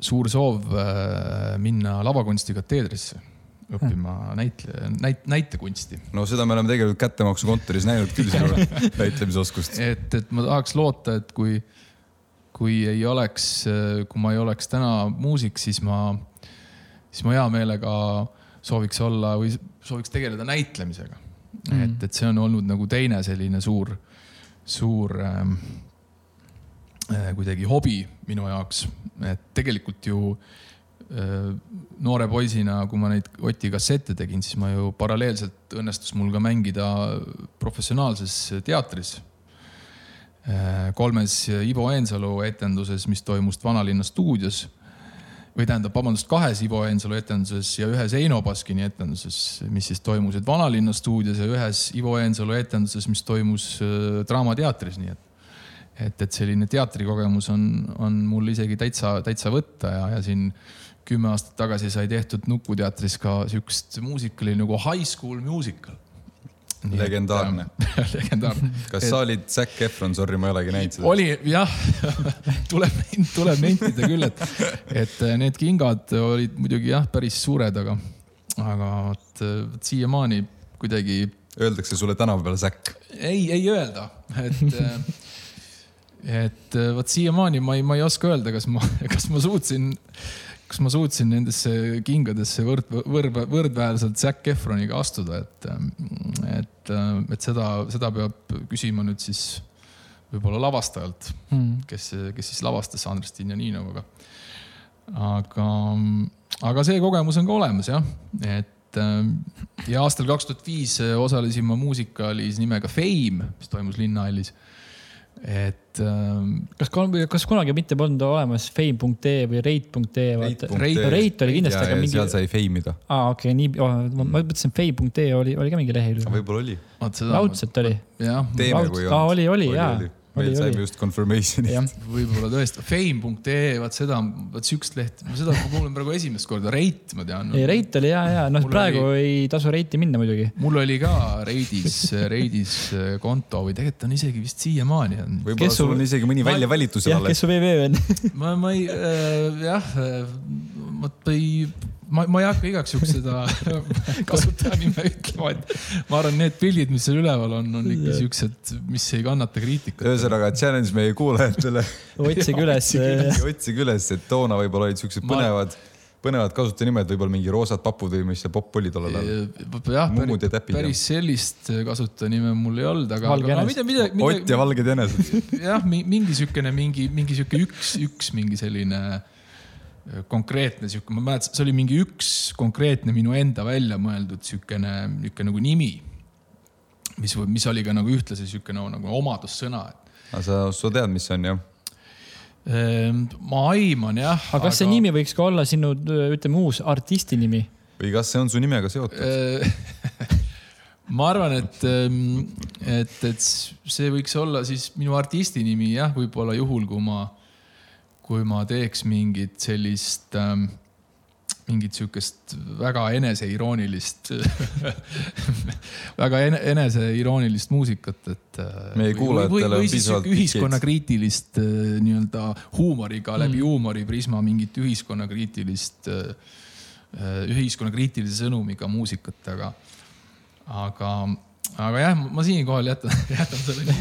suur soov äh, minna lavakunsti kateedrisse õppima näitle, näit-, näitekunsti. no seda me oleme tegelikult kättemaksukontoris näinud küll sinu näitlemisoskust. et, et ma tahaks loota, et kui, kui ei oleks, kui ma ei oleks täna muusik, siis ma, siis ma hea meelega sooviks olla või sooviks tegeleda näitlemisega mm.. et, et see on olnud nagu teine selline suur suur ähm, äh, kuidagi hobi minu jaoks, et tegelikult ju äh, noore poisina, kui ma neid Oti kassette tegin, siis ma ju paralleelselt õnnestus mul ka mängida professionaalses teatris äh,. kolmes Ivo Eensalu etenduses, mis toimus Vanalinna stuudios või tähendab, vabandust, kahes Ivo Eensalu etenduses ja ühes Eino Baskini etenduses, mis siis toimusid Vanalinna stuudios ja ühes Ivo Eensalu etenduses, mis toimus äh, Draamateatris, nii et et, et selline teatrikogemus on, on mul isegi täitsa, täitsa võtta ja, ja siin kümme aastat tagasi sai tehtud Nukuteatris ka siukest muusikali nagu High School Musical legendaarne legendaarne. kas et... sa olid Zac Efron, sorry, ma ei olegi näinud seda. oli jah tuleb, tuleb nentida küll, et, et äh, need kingad olid muidugi jah, päris suured, aga, aga vot, äh, siiamaani kuidagi. Öeldakse sulle tänava peal Zac? ei, ei öelda, et äh, et vot siiamaani ma ei, ma ei oska öelda, kas ma, kas ma suutsin, kas ma suutsin nendesse kingadesse võrd, võrd, võrdväärselt Zac Efroniga astuda, et, et, et seda, seda peab küsima nüüd siis võib-olla lavastajalt hmm., kes, kes siis lavastas Andrestin ja Niinovaga. aga, aga see kogemus on ka olemas jah, et ja aastal kaks tuhat viis osalesin ma muusikaalis nimega Fame, mis toimus Linnahallis et ähm, kas, kas kunagi mitte polnud olemas fame.ee või rate.ee? Rate, rate oli kindlasti, aga mingi. seal sai fame ida. aa, okei okay,, nii oh,, ma mõtlesin, fame.ee oli, oli ka mingi lehekülg. võib-olla oli. raudselt oli. teeme, kui on. oli, oli, oli jaa meil saime just confirmation'i. võib-olla tõesti, fame.ee, vaat seda, vaat siukest lehte, ma seda kuulen praegu esimest korda, Reit ma tean ei, Reit oli ja, ja noh, praegu oli, ei tasu Reiti minna muidugi. mul oli ka Reidis, Reidis äh, konto või tegelikult on isegi vist siiamaani on. võib-olla sul on isegi mõni välja valitusel alles. kes su VV on ma, ma ei äh,, jah, äh, ma ei ma, ma ei hakka igaks juhuks seda kasutajanime ütlema, et ma arvan, need pildid, mis seal üleval on, on ikka siuksed, mis ei kannata kriitikat. ühesõnaga challenge meie kuulajatele otsige üles otsige üles, et toona võib-olla olid siuksed põnevad ma põnevad kasutajanimad, võib-olla mingi roosad papud või mis see popp oli tollel ajal. jah, päris, päris sellist kasutajanime mul ei olnud, aga. No, mida, mida, mida, Ott ja valged jänesed. jah, mingi siukene, mingi, mingi siuke üks, üks mingi selline konkreetne sihuke, ma mäletan, see oli mingi üks konkreetne minu enda välja mõeldud siukene, niuke nagu nimi. mis, mis oli ka nagu ühtlasi sihuke no, nagu omadussõna. aga sa, sa tead, mis see on jah? Ehm, ma aiman jah. aga kas aga... see nimi võiks ka olla sinu, ütleme, uus artisti nimi? või kas see on su nimega seotud ma arvan, et, ehm, et, et see võiks olla siis minu artisti nimi jah, võib-olla juhul, kui ma kui ma teeks mingit sellist ähm, mingit sihukest väga eneseiroonilist väga eneseiroonilist muusikat, et. Äh, meie kuulajatele on piisavalt. ühiskonnakriitilist äh, nii-öelda huumoriga mm. läbi huumoriprisma mingit ühiskonnakriitilist, äh, ühiskonnakriitilise sõnumiga muusikat, aga, aga aga jah, ma siinkohal jätan, jätan selle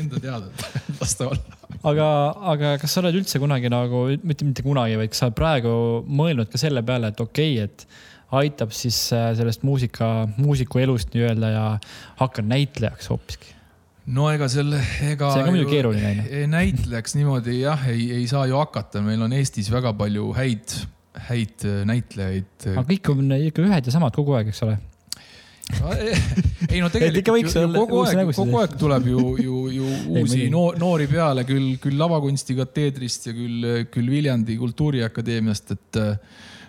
enda teada, las ta olla. aga, aga kas sa oled üldse kunagi nagu, mitte, mitte kunagi, vaid kas sa oled praegu mõelnud ka selle peale, et okei okay,, et aitab siis äh, sellest muusika, muusiku elust nii-öelda ja hakkan näitlejaks hoopiski? no ega selle, ega. see on ka muidugi keeruline on ju. näitlejaks niimoodi jah, ei, ei saa ju hakata, meil on Eestis väga palju häid, häid äh, näitlejaid. aga kõik on ikka ühed ja samad kogu aeg, eks ole ei no tegelikult ju, kogu aeg, kogu aeg tuleb ju, ju, ju uusi noor, noori peale küll, küll lavakunsti kateedrist ja küll, küll Viljandi Kultuuriakadeemiast, et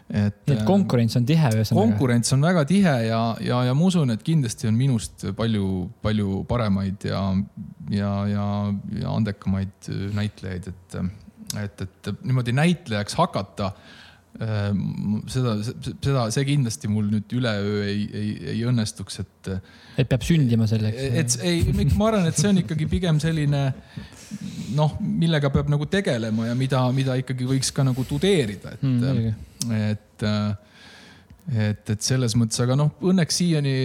et. nii et konkurents on tihe ühesõnaga. konkurents on väga tihe ja, ja, ja ma usun, et kindlasti on minust palju, palju paremaid ja, ja, ja, ja andekamaid näitlejaid, et, et, et niimoodi näitlejaks hakata seda, seda, see kindlasti mul nüüd üleöö ei, ei, ei õnnestuks, et. et peab sündima selleks. et ei, ma arvan, et see on ikkagi pigem selline noh, millega peab nagu tegelema ja mida, mida ikkagi võiks ka nagu tudeerida, et mm,, et, et, et selles mõttes, aga noh, õnneks siiani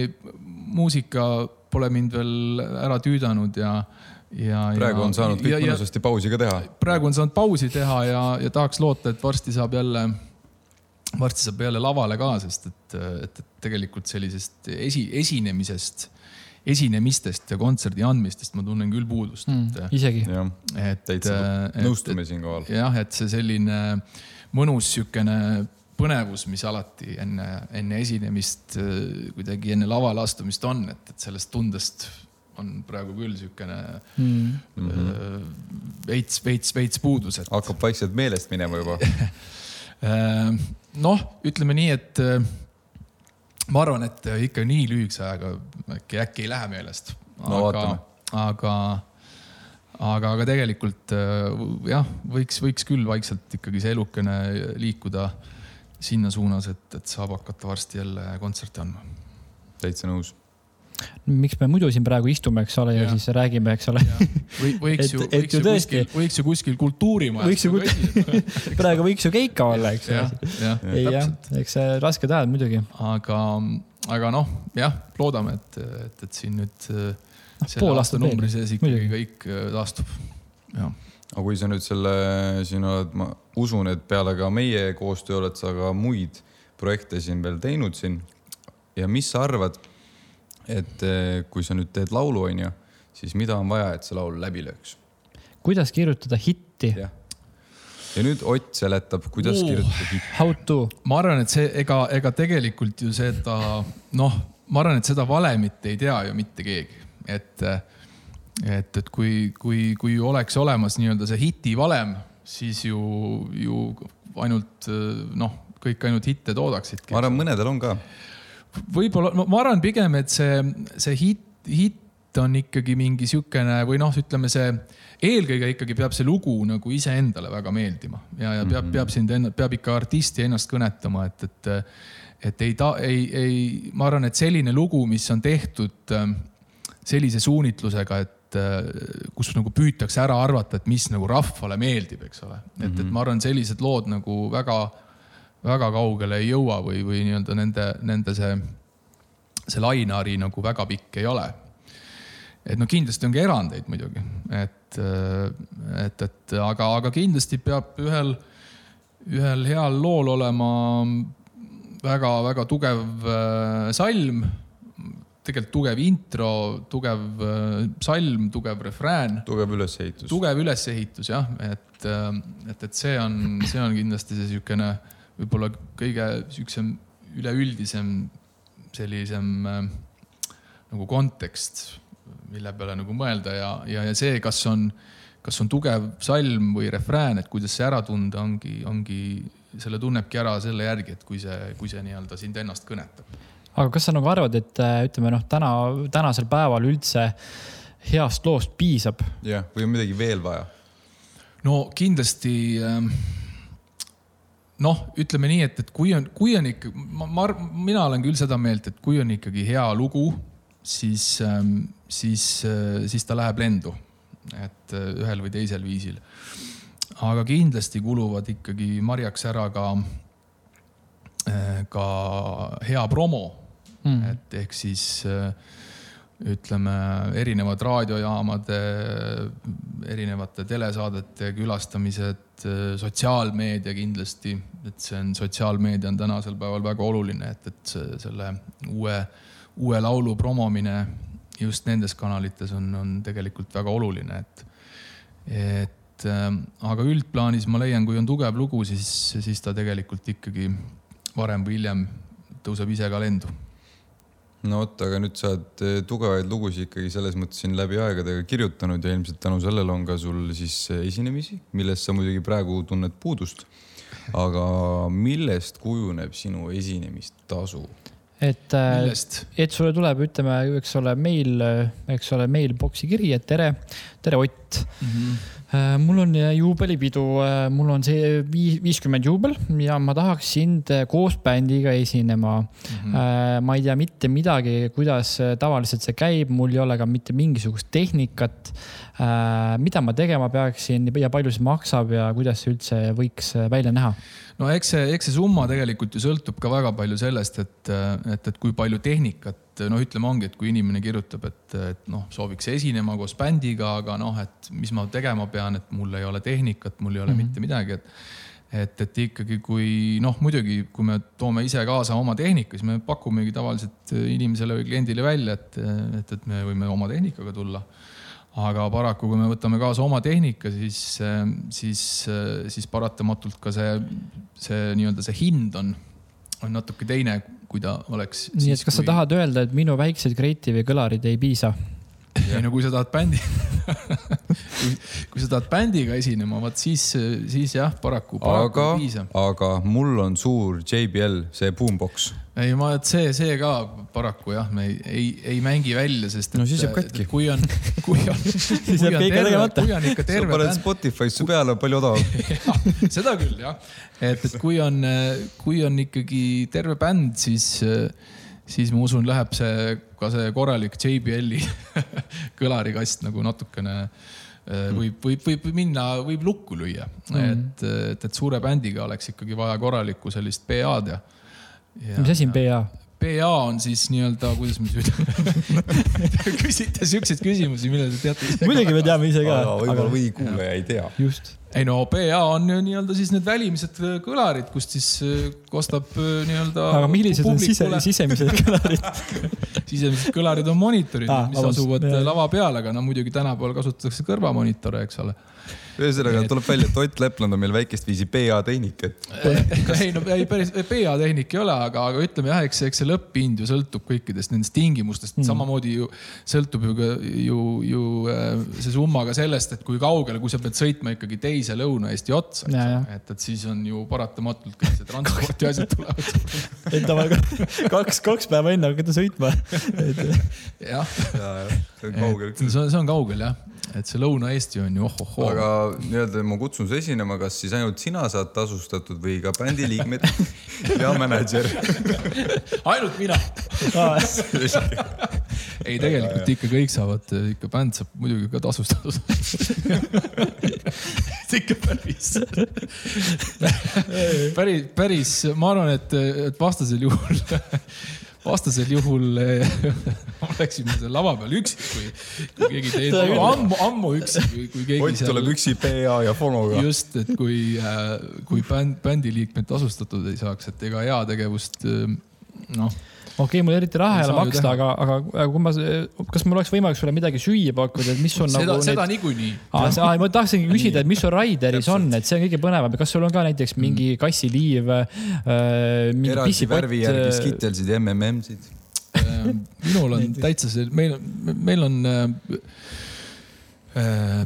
muusika pole mind veel ära tüüdanud ja ja, praegu on saanud kõik mõnusasti pausi ka teha. praegu on saanud pausi teha ja, ja tahaks loota, et varsti saab jälle varsti saab jälle lavale ka, sest et, et, et tegelikult sellisest esi, esinemisest, esinemistest ja kontserdi andmistest ma tunnen küll puudust mm,. isegi. et, täitsa nõustume siinkohal. jah, et see selline mõnus sihukene põnevus, mis alati enne, enne esinemist, kuidagi enne lavale astumist on, et, et sellest tundest on praegu küll sihukene mm. veits, veits, veits puudus et.... hakkab vaikselt meelest minema juba äh, noh, ütleme nii, et äh, ma arvan, et ikka nii lühikese ajaga äkki, äkki ei lähe meelest. no vaatame. aga, aga, aga tegelikult äh, jah, võiks, võiks küll vaikselt ikkagi see elukene liikuda sinna suunas, et, et saab hakata varsti jälle kontserte andma. täitsa nõus miks me muidu siin praegu istume, eks ole, ja siis räägime, eks ole. või võiks ju, võiks ju kuskil, võiks ju kuskil kultuurimajas. võiks ju kuskil, praegu võiks ju keika olla, eks ole. ei jah, eks see rasked ajad muidugi. aga, aga noh, jah, loodame, et, et, et siin nüüd no, selle aasta numbri sees ikkagi kõik äh, taastub. aga kui sa nüüd selle, siin oled, ma usun, et peale ka meie koostöö oled sa ka muid projekte siin veel teinud siin. ja mis sa arvad, et eh, kui sa nüüd teed laulu, onju, siis mida on vaja, et see laul läbi lööks? kuidas kirjutada hitti? ja nüüd Ott seletab, kuidas uh, kirjutada hitti. How to? ma arvan, et see, ega, ega tegelikult ju seda, noh, ma arvan, et seda valemit ei tea ju mitte keegi, et et, et kui, kui, kui oleks olemas nii-öelda see hiti valem, siis ju, ju ainult noh, kõik ainult hitte toodaksidki. ma arvan, mõnedel on ka. Võib-olla, ma arvan pigem, et see, see hitt, hitt on ikkagi mingi sihukene või noh, ütleme see eelkõige ikkagi peab see lugu nagu iseendale väga meeldima ja, ja peab, peab sind, peab ikka artisti ennast kõnetama, et, et, et ei ta, ei, ei, ma arvan, et selline lugu, mis on tehtud sellise suunitlusega, et äh, kus nagu püütakse ära arvata, et mis nagu rahvale meeldib, eks ole. et, et mhm. ma arvan, sellised lood nagu väga, väga kaugele ei jõua või, või nii-öelda nende, nende see, see lainehari nagu väga pikk ei ole. et no kindlasti on ka erandeid muidugi, et, et, et aga, aga kindlasti peab ühel, ühel heal lool olema väga-väga tugev äh, salm tegelikult tugev intro, tugev äh, salm, tugev refrään. tugev ülesehitus. tugev ülesehitus jah, et, äh, et, et see on, see on kindlasti see niisugune võib-olla kõige niisugusem üleüldisem sellisem äh, nagu kontekst, mille peale nagu mõelda ja, ja, ja see, kas on, kas on tugev salm või refrään, et kuidas see ära tunda, ongi, ongi, selle tunnebki ära selle järgi, et kui see, kui see nii-öelda sind ennast kõnetab aga kas sa nagu arvad, et äh, ütleme noh, täna, tänasel päeval üldse heast loost piisab? jah, või on midagi veel vaja? no kindlasti ähm, noh, ütleme nii, et, et kui on, kui on ikka, ma, ma, mina olen küll seda meelt, et kui on ikkagi hea lugu, siis, ähm, siis, äh, siis ta läheb lendu. et äh, ühel või teisel viisil. aga kindlasti kuluvad ikkagi marjaks ära ka, ka hea promo mm.. et ehk siis äh, ütleme, erinevad raadiojaamade, erinevate telesaadete külastamised, sotsiaalmeedia kindlasti, et see on, sotsiaalmeedia on tänasel päeval väga oluline, et, et selle uue, uue laulu promomine just nendes kanalites on, on tegelikult väga oluline, et, et äh, aga üldplaanis ma leian, kui on tugev lugu, siis, siis ta tegelikult ikkagi varem või hiljem tõuseb ise ka lendu no vot, aga nüüd sa oled eh, tugevaid lugusid ikkagi selles mõttes siin läbi aegadega kirjutanud ja ilmselt tänu sellele on ka sul siis eh, esinemisi, millest sa muidugi praegu tunned puudust. aga millest kujuneb sinu esinemistasu? et, äh, et sulle tuleb, ütleme, eks ole, meil, eks ole, mailbox'i kiri, et tere, tere Ott mm. -hmm mul on äh, juubelipidu, äh, mul on see viiskümmend juubel ja ma tahaks sind koos bändiga esinema mm. -hmm. ma ei tea mitte midagi, kuidas tavaliselt see käib, mul ei ole ka mitte mingisugust tehnikat. mida ma tegema peaksin ja palju see maksab ja kuidas see üldse võiks välja näha? No eks see, eks see summa tegelikult ju sõltub ka väga palju sellest, et, et, et kui palju tehnikat noh, ütleme ongi, et kui inimene kirjutab, et, et noh, sooviks esinema koos bändiga, aga noh, et mis ma tegema pean, et mul ei ole tehnikat, mul ei ole mm -hmm. mitte midagi, et et, et ikkagi, kui noh, muidugi, kui me toome ise kaasa oma tehnika, siis me pakumegi tavaliselt inimesele või kliendile välja, et, et, et me võime oma tehnikaga tulla. Aga paraku, kui me võtame kaasa oma tehnika, siis, siis, siis paratamatult ka see, see nii-öelda see hind on, on natuke teine kui ta oleks. nii et kas kui... sa tahad öelda, et minu väiksed Creative'i kõlarid ei piisa? Ei no kui sa tahad bändi kui, kui sa tahad bändiga esinema, vot siis, siis jah, paraku, paraku aga, ei piisa. aga mul on suur JBL, see boombox. ei, ma, et see, see ka paraku jah, me ei, ei, ei mängi välja, sest. no siis jääb katki. kui on, kui on siis jääb keegi tegemata. kui on ikka terve. sa paned Spotify'sse peale, palju odavam seda küll jah, et, et kui on, kui on ikkagi terve bänd, siis siis ma usun, läheb see ka see korralik JBL-i kõlarikast nagu natukene mm. võib, võib, võib minna, võib lukku lüüa mm., et, et, et suure bändiga oleks ikkagi vaja korralikku sellist PA-d ja, ja. mis asi on PA? PA on siis nii-öelda, kuidas ma nüüd ütlen küsite siukseid küsimusi, mille te teate. muidugi me teame ise ka. võib-olla või kuulaja ei tea. just ei no PA on ju nii-öelda siis need välimised kõlarid, kust siis äh, kostab äh, nii-öelda. aga millised on sise, sisemised kõlarid sisemised kõlarid on monitorid ah,, mis asuvad jah. lava peal, aga no muidugi tänapäeval kasutatakse kõrvamonitore, eks ole ühesõnaga tuleb välja, et Ott Lepland on meil väikest viisi PA tehnik, et. ei no ei päris PA tehnik ei ole, aga, aga ütleme jah, eks, eks see lõpphind ju sõltub kõikidest nendest tingimustest mm., samamoodi ju sõltub ju, ju, ju äh, see summa ka sellest, et kui kaugele, kui sa pead sõitma ikkagi teise Lõuna-Eesti otsa, et, et siis on ju paratamatult kõik see transporti asjad tulevad. et ta kaks, kaks päeva enne hakata sõitma. jah ja, ja, see on kaugel. see on kaugel jah et see Lõuna-Eesti on ju ohohoo. aga nii-öelda ma kutsun su esinema, kas siis ainult sina saad tasustatud või ka bändi liikmed ja mänedžer? Ainult mina. Ei, tegelikult ikka kõik saavad, ikka bänd saab muidugi ka tasustatud. Ikka päris päris, päris, ma arvan, et, et vastasel juhul vastasel juhul oleksime seal lava peal üksi, kui, kui keegi teine, ammu, ammu üksi, kui, kui keegi. Ott seal... tuleb üksi PA ja fonoga. just, et kui, äh, kui bänd, bändi liikmed tasustatud ei saaks, et ega heategevust äh, noh okei okay,, mul eriti raha ei ole maksta, aga, aga, aga kui ma, kas mul oleks võimalik sulle midagi süüa pakkuda, et mis on seda, nagu. seda niikuinii. ma tahtsingi küsida, et mis sul Raideris on, et see on kõige põnevam, kas sul on ka näiteks mingi mm. kassiliiv äh,? eraldi värvi järgi äh, skitelsid ja MMM-sid äh, minul on täitsa see, meil, meil on äh,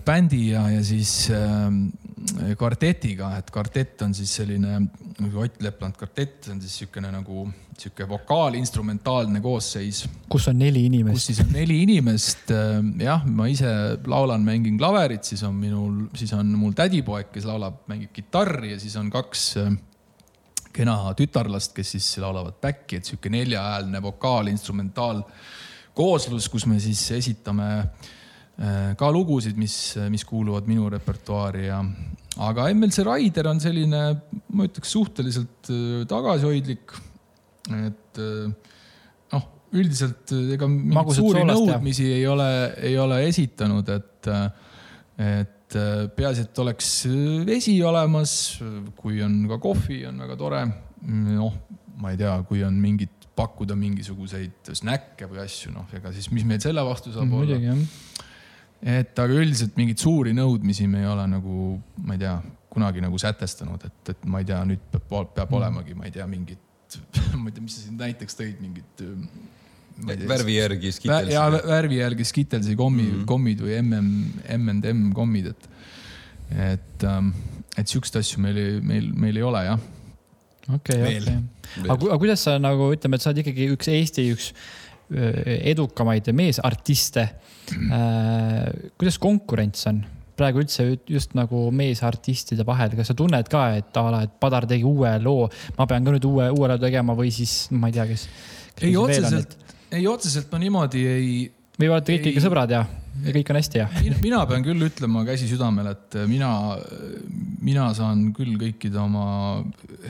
bändi ja, ja siis äh, kvartetiga, et kvartett on siis selline nagu Ott Lepland kvartett, see on siis niisugune nagu sihuke vokaalinstrumentaalne koosseis. kus on neli inimest. kus siis on neli inimest. Äh, jah, ma ise laulan, mängin klaverit, siis on minul, siis on mul tädipoeg, kes laulab, mängib kitarri ja siis on kaks äh, kena tütarlast, kes siis laulavad back'i, et sihuke neljahäälne vokaalinstrumentaal kooslus, kus me siis esitame äh, ka lugusid, mis, mis kuuluvad minu repertuaari ja, aga MLC Raider on selline, ma ütleks suhteliselt äh, tagasihoidlik. et äh, noh, üldiselt äh, ega mingeid suuri nõudmisi ja. ei ole, ei ole esitanud, et, et peaasi, et oleks vesi olemas, kui on ka kohvi, on väga tore. noh, ma ei tea, kui on mingit pakkuda mingisuguseid snäkke või asju, noh, ega siis mis meil selle vastu saab mm, olla. Et aga üldiselt mingeid suuri nõudmisi me ei ole nagu, ma ei tea, kunagi nagu sätestanud, et, et ma ei tea, nüüd peab, peab mm. olemagi, ma ei tea, mingit, ma ei tea, mis sa siin näiteks tõid, mingit. värvi järgi skitelsi. ja värvi järgi skitelsi kommi mm, -hmm. kommid või mm, M&M kommid, et, et, ähm, et siukseid asju meil, meil, meil ei ole jah okei okei aga kuidas sa nagu ütleme, et sa oled ikkagi üks Eesti üks edukamaid meesartiste Äh, kuidas konkurents on praegu üldse just nagu meesartistide vahel, kas sa tunned ka, et a la, et Padar tegi uue loo, ma pean ka nüüd uue, uue loo tegema või siis ma ei tea, kes, kes. ei otseselt, ei otseselt ma niimoodi ei. või olete kõik ikka sõbrad ja, ja kõik on hästi ja? mina pean küll ütlema käsi südamel, et mina, mina saan küll kõikide oma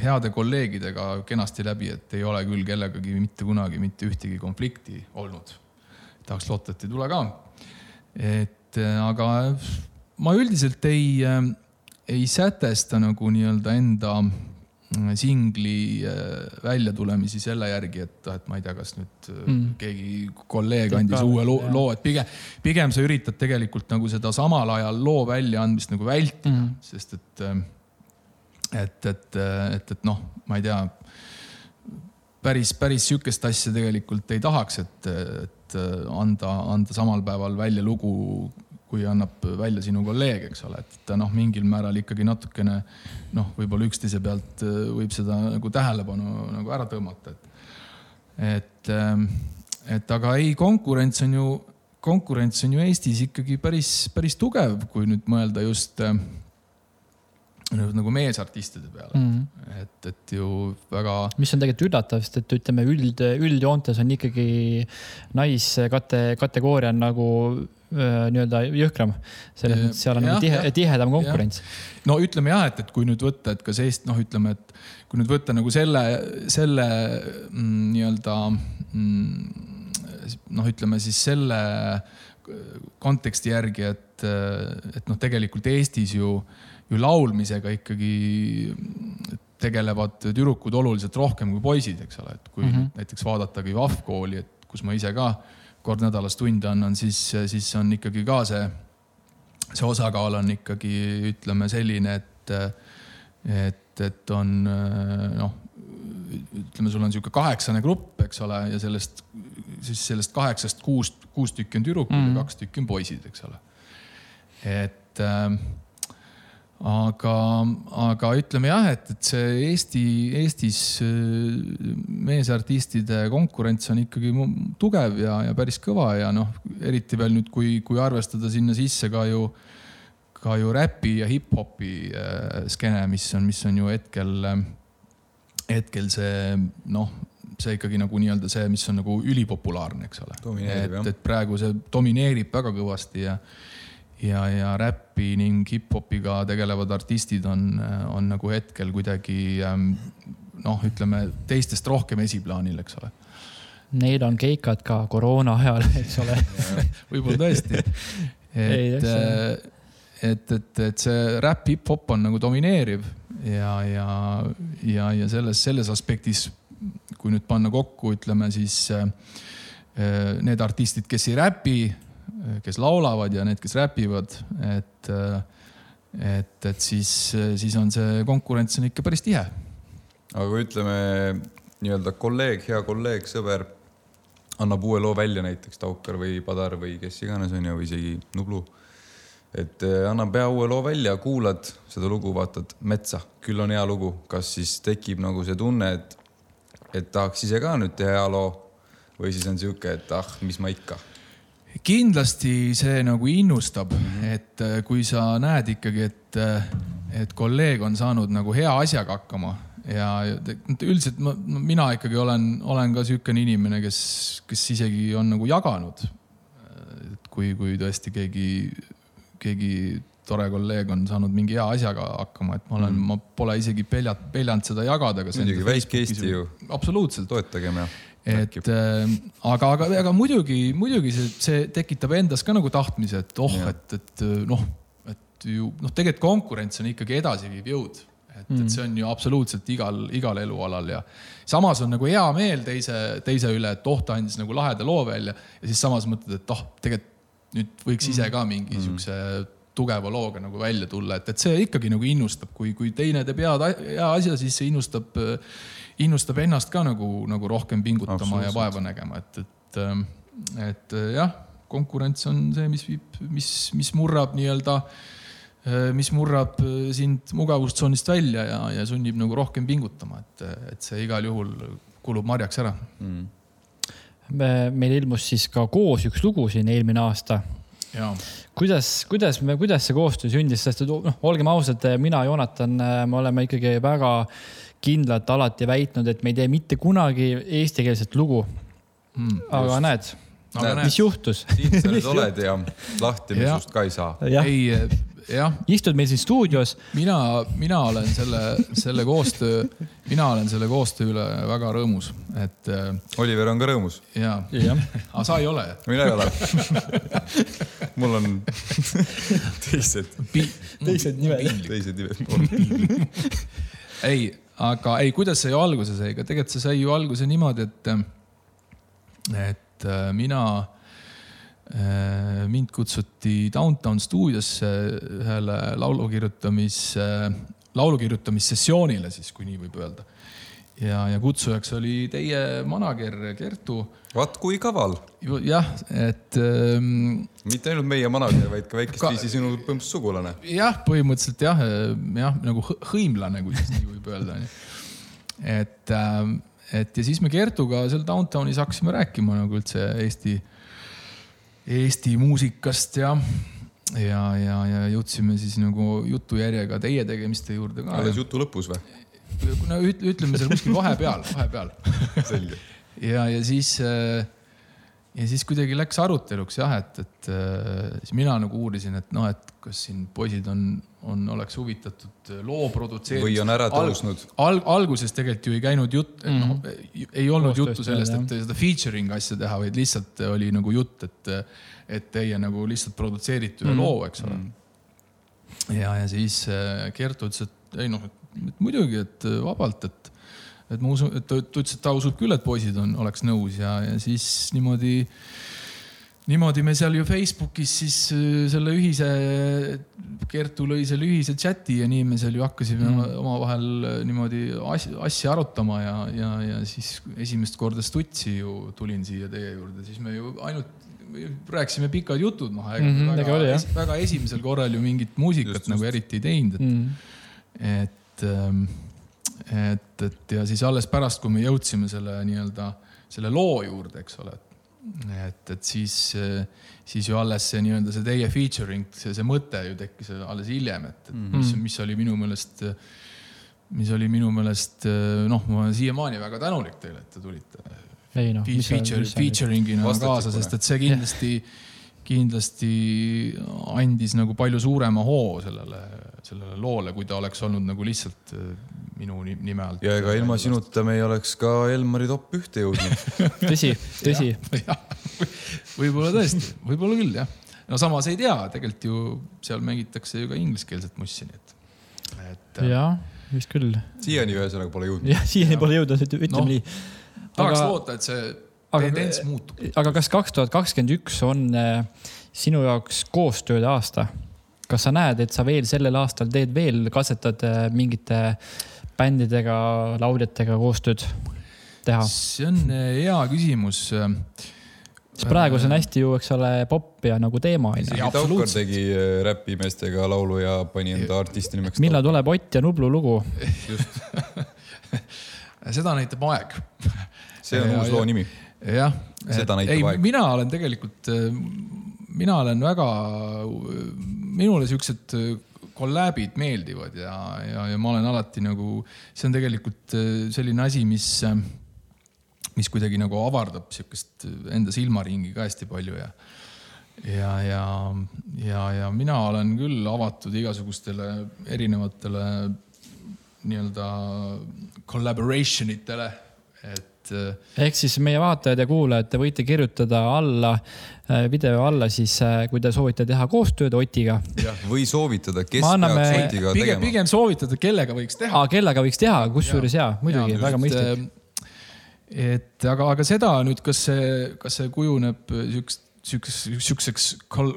heade kolleegidega kenasti läbi, et ei ole küll kellegagi mitte kunagi mitte ühtegi konflikti olnud. tahaks loota, et ei tule ka et äh, aga ma üldiselt ei, äh, ei sätesta nagu nii-öelda enda äh, singli väljatulemisi selle järgi, et, et ma ei tea, kas nüüd mm. keegi kolleeg andis uue loo, loo, et pigem, pigem sa üritad tegelikult nagu seda samal ajal loo väljaandmist nagu vältida mm., sest et, et, et, et, et noh, ma ei tea, päris, päris sihukest asja tegelikult ei tahaks, et, et äh, anda, anda samal päeval välja lugu, kui annab välja sinu kolleeg, eks ole, et noh, mingil määral ikkagi natukene noh, võib-olla üksteise pealt äh, võib seda nagu tähelepanu nagu ära tõmmata, et et, ähm, et aga ei, konkurents on ju, konkurents on ju Eestis ikkagi päris, päris tugev, kui nüüd mõelda just, äh, nagu meesartistide peale mm. -hmm. et, et ju väga. mis on tegelikult üllatav, sest et ütleme üld, üldjoontes on ikkagi naiskate kategooria on nagu nii-öelda jõhkram. selles mõttes seal on ja, nagu tihe, tihedam konkurents. no ütleme jah, et, et kui nüüd võtta, et kas Eesti, noh, ütleme, et kui nüüd võtta nagu selle, selle mm, nii-öelda mm, noh, ütleme siis selle konteksti järgi, et, et noh, tegelikult Eestis ju, ju laulmisega ikkagi tegelevad tüdrukud oluliselt rohkem kui poisid, eks ole, et kui mm -hmm. näiteks vaadatagi VAF kooli, et kus ma ise ka kord nädalas tunde annan, siis, siis on ikkagi ka see, see osakaal on ikkagi ütleme selline, et, et, et on noh, ütleme, sul on niisugune kaheksane grupp, eks ole, ja sellest, siis sellest kaheksast kuus, kuus tükki on tüdrukud mm -hmm. ja kaks tükki on poisid, eks ole. et äh, aga, aga ütleme jah, et, et see Eesti, Eestis äh, meesartistide konkurents on ikkagi tugev ja, ja päris kõva ja noh, eriti veel nüüd, kui, kui arvestada sinna sisse ka ju, ka ju räpi ja hip-hopi äh, skeene, mis on, mis on ju hetkel, hetkel see noh, see ikkagi nagu nii-öelda see, mis on nagu ülipopulaarne, eks ole. et, et praegu see domineerib väga kõvasti ja ja, ja räppi ning hip-hopiga tegelevad artistid on, on nagu hetkel kuidagi ähm, noh, ütleme teistest rohkem esiplaanil, eks ole. Neil on keikad ka koroona ajal, eks ole võib-olla tõesti. et, äh, et, et, et see räpp, hip-hop on nagu domineeriv ja, ja, ja, ja selles, selles aspektis, kui nüüd panna kokku, ütleme siis äh, need artistid, kes ei räpi kes laulavad ja need, kes räpivad, et, et, et siis, siis on see konkurents on ikka päris tihe. aga kui ütleme nii-öelda kolleeg, hea kolleeg, sõber annab uue loo välja näiteks Taukar või Padar või kes iganes on ju, või isegi Nublu. et eh, annab hea uue loo välja, kuulad seda lugu, vaatad metsa, küll on hea lugu, kas siis tekib nagu see tunne, et, et tahaks ise ka nüüd teha hea loo või siis on sihuke, et ah, mis ma ikka kindlasti see nagu innustab, et äh, kui sa näed ikkagi, et, äh, et kolleeg on saanud nagu hea asjaga hakkama ja üldiselt ma, mina ikkagi olen, olen ka niisugune inimene, kes, kes isegi on nagu jaganud. et kui, kui tõesti keegi, keegi tore kolleeg on saanud mingi hea asjaga hakkama, et ma olen mm., ma pole isegi peljat-, peljanud seda jagada. muidugi, väike Eesti ju. absoluutselt. toetagem ja et äh, aga, aga, aga muidugi, muidugi see, see tekitab endas ka nagu tahtmise, et oh, et, et noh, et ju noh, tegelikult konkurents on ikkagi edasiviiv jõud. et mm., et see on ju absoluutselt igal, igal elualal ja samas on nagu hea meel teise, teise üle, et oh, ta andis nagu laheda loo välja ja siis samas mõtled, et oh, tegelikult nüüd võiks ise ka mingi mm. siukse tugeva looga nagu välja tulla, et, et see ikkagi nagu innustab, kui, kui teine teeb head, hea asja, siis see innustab innustab ennast ka nagu, nagu rohkem pingutama ja vaeva nägema, et, et, ähm, et äh, jah, konkurents on see, mis viib, mis, mis murrab nii-öelda, äh, mis murrab äh, sind mugavustsoonist välja ja, ja sunnib nagu rohkem pingutama, et, et see igal juhul kulub marjaks ära. Mm.. meil ilmus siis ka koos üks lugu siin eelmine aasta kuidas, kuidas me, kuidas see koostöö sündis, sest et noh, olgem ausad, mina, Joonatan, me oleme ikkagi väga kindlalt alati väitnud, et me ei tee mitte kunagi eestikeelset lugu mm,. aga just. näed, näed, mis juhtus? siin sa nüüd oled ja lahti me sinust ka ei saa. ei, jah. Istud meil siin stuudios. mina, mina olen selle, selle koostöö, mina olen selle koostöö üle väga rõõmus, et. Äh, Oliver on ka rõõmus. ja, ja., aga sa ei ole. mina ei ole mul on teised. teised nimed. teised nimed. ei aga ei, kuidas see ju alguse sai, ega tegelikult see sai ju alguse niimoodi, et, et äh, mina, mind kutsuti Downtown stuudiosse ühele laulu kirjutamise, laulu kirjutamissessioonile siis, kui nii võib öelda ja, ja kutsujaks oli teie manager Kertu. vaat kui kaval. jah, et ähm,. mitte ainult meie manager, vaid ka väikest ka, viisi sinu põhimõtteliselt sugulane. jah, põhimõtteliselt jah, jah nagu hõimlane, kui siis nii võib öelda. et ähm,, et ja siis me Kertuga seal Downtownis hakkasime rääkima nagu üldse Eesti, Eesti muusikast ja ja, ja, ja jõudsime siis nagu jutujärjega teie tegemiste juurde ka. alles jutu lõpus või? no ütleme seal kuskil vahepeal, vahepeal. ja, ja siis äh, ja siis kuidagi läks aruteluks jah, et, et siis mina nagu uurisin, et noh, et kas siin poisid on, on, oleks huvitatud loo produtseerimisest. või on ära tõusnud Al,. Al, alguses tegelikult ju ei käinud jutt mm, -hmm. noh, ei olnud Koostööst juttu sellest, et seda featuring asja teha, vaid lihtsalt oli nagu jutt, et, et teie nagu lihtsalt produtseerite ühe mm -hmm. loo, eks ole mm. -hmm. ja, ja siis Kertu ütles, et ei noh, et muidugi, et vabalt, et et ma usun, et ta ütles, et ta usub küll, et poisid on, oleks nõus ja, ja siis niimoodi, niimoodi me seal ju Facebookis siis äh, selle ühise, Kertu lõi selle ühise chati ja nii me seal ju hakkasime mm. omavahel äh, niimoodi asja, asja arutama ja, ja, ja siis esimest korda stutsi ju tulin siia teie juurde, siis me ju ainult rääkisime pikad jutud, noh, ega mm -hmm, väga, oli, es, väga esimesel korral ju mingit muusikat just, nagu just. eriti ei teinud, et mm, -hmm. et ähm, et, et ja siis alles pärast, kui me jõudsime selle nii-öelda selle loo juurde, eks ole, et, et siis, siis ju alles see nii-öelda see teie featuring, see, see mõte ju tekkis alles hiljem, et, et mis, mhm. mis oli minu meelest, mis oli minu meelest noh, ma olen siiamaani väga tänulik teile, et te tulite. ei noh, feature, featuring'ina kaasa, sest et see kindlasti yeah kindlasti andis nagu palju suurema hoo sellele, sellele loole, kui ta oleks olnud nagu lihtsalt äh, minu nime alt. ja ega ilma sinuta me ei oleks ka Elmari top ühte jõudnud tõsi, tõsi. võib-olla tõesti, võib-olla küll jah. no samas ei tea, tegelikult ju seal mängitakse ju ka ingliskeelset mussi, nii et, et. Äh, jah, vist küll. siiani ühesõnaga pole jõudnud. jah, siiani pole jõudnud, ütleme no, nii. tahaks aga... loota, et see tendents muutub. aga kas kaks tuhat kakskümmend üks on äh, sinu jaoks koostööde aasta? kas sa näed, et sa veel sellel aastal teed veel, katsetad äh, mingite bändidega, lauljatega koostööd teha? see on äh, hea küsimus sest praegu see on hästi ju, eks ole, popp ja nagu teema on ju. Taukar tegi räpimeestega laulu ja pani enda artisti nimeks. millal tuleb Ott ja Nublu lugu? just seda näitab aeg. see on ja, uus loo nimi jah, ei, mina olen tegelikult, äh, mina olen väga, minule siuksed kolläbid meeldivad ja, ja, ja ma olen alati nagu, see on tegelikult äh, selline asi, mis, äh, mis kuidagi nagu avardab sihukest enda silmaringi ka hästi palju ja ja, ja, ja, ja mina olen küll avatud igasugustele erinevatele nii-öelda collaboration itele, et et. Äh, ehk siis meie vaatajad ja kuulajad, te võite kirjutada alla äh, video alla siis, äh, kui te soovite teha koostööd Otiga. või soovitada, kes anname... peaks Otiga pigem, tegema. pigem soovitada, kellega võiks teha. kellega võiks teha, kusjuures ja, ja, muidugi, väga mõistlik. et aga, aga seda nüüd, kas see, kas see kujuneb siukest sihukeseks, sihukeseks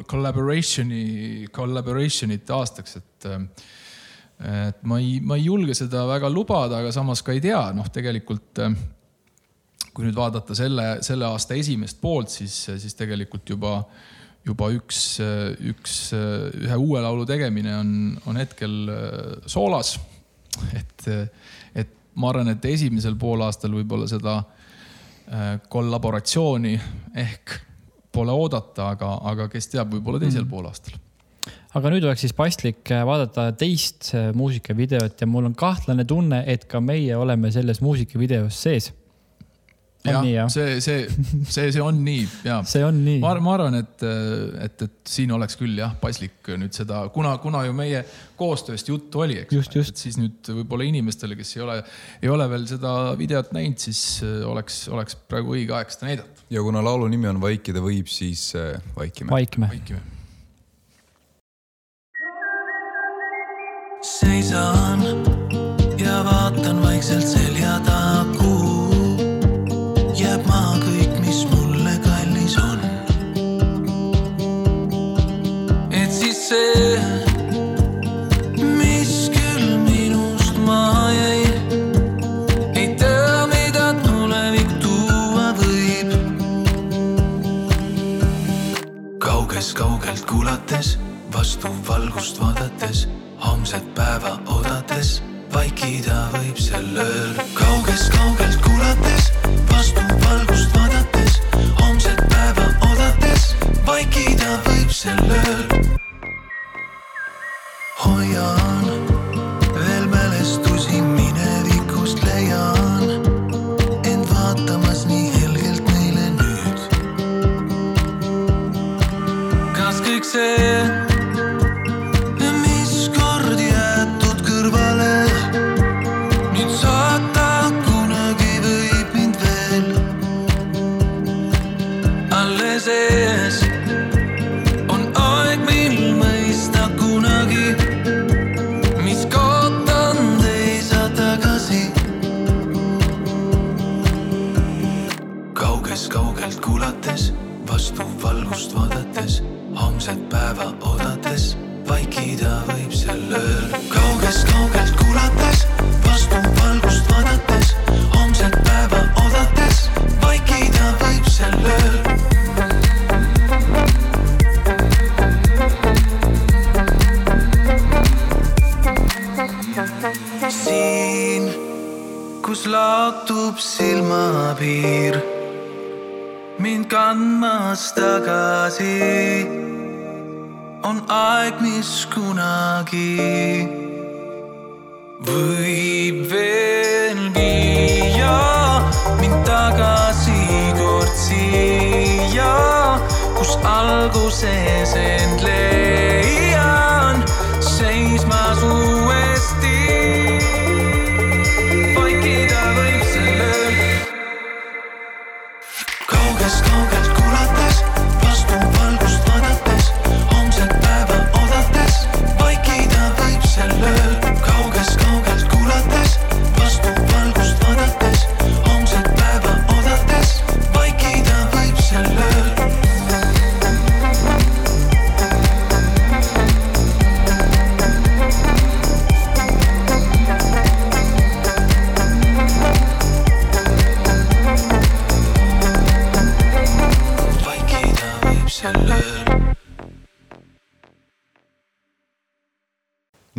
collaboration'i, collaboration'ite aastaks, et et ma ei, ma ei julge seda väga lubada, aga samas ka ei tea, noh, tegelikult kui nüüd vaadata selle, selle aasta esimest poolt, siis, siis tegelikult juba, juba üks, üks, ühe uue laulu tegemine on, on hetkel äh, soolas. et, et ma arvan, et esimesel poolaastal võib-olla seda äh, kollaboratsiooni ehk pole oodata, aga, aga kes teab, võib-olla teisel mm. poolaastal aga nüüd oleks siis paslik äh, vaadata teist muusikavideot ja mul on kahtlane tunne, et ka meie oleme selles muusikavideos sees jah ja., see, see, see, see on nii ja. see on nii. ma, ma arvan, et, et, et siin oleks küll jah, paslik nüüd seda, kuna, kuna ju meie koostööst juttu oli, eks. et siis nüüd võib-olla inimestele, kes ei ole, ei ole veel seda videot näinud, siis äh, oleks, oleks praegu õige aeg seda näidata. ja kuna laulu nimi on Vaikida võib, siis äh, vaikime. vaikime, vaikime.. seisan ja vaatan vaikselt selja kuulates, vastu valgust vaadates, homset päeva oodates, vaikida võib sel ööl. kauges kaugelt kuulates, vastu valgust vaadates, homset päeva oodates, vaikida võib sel ööl. hoia on kas homset päeva oodates, vaikida võib sel ööl. kauges-kaugelt kuulates, vastu valgust vaadates, homset päeva oodates, vaikida võib sel ööl. siin, kus laotub silmapiir, mind kandmas tagasi, on aeg, mis kunagi võib veel viia mind tagasi kord siia, kus alguses end leian,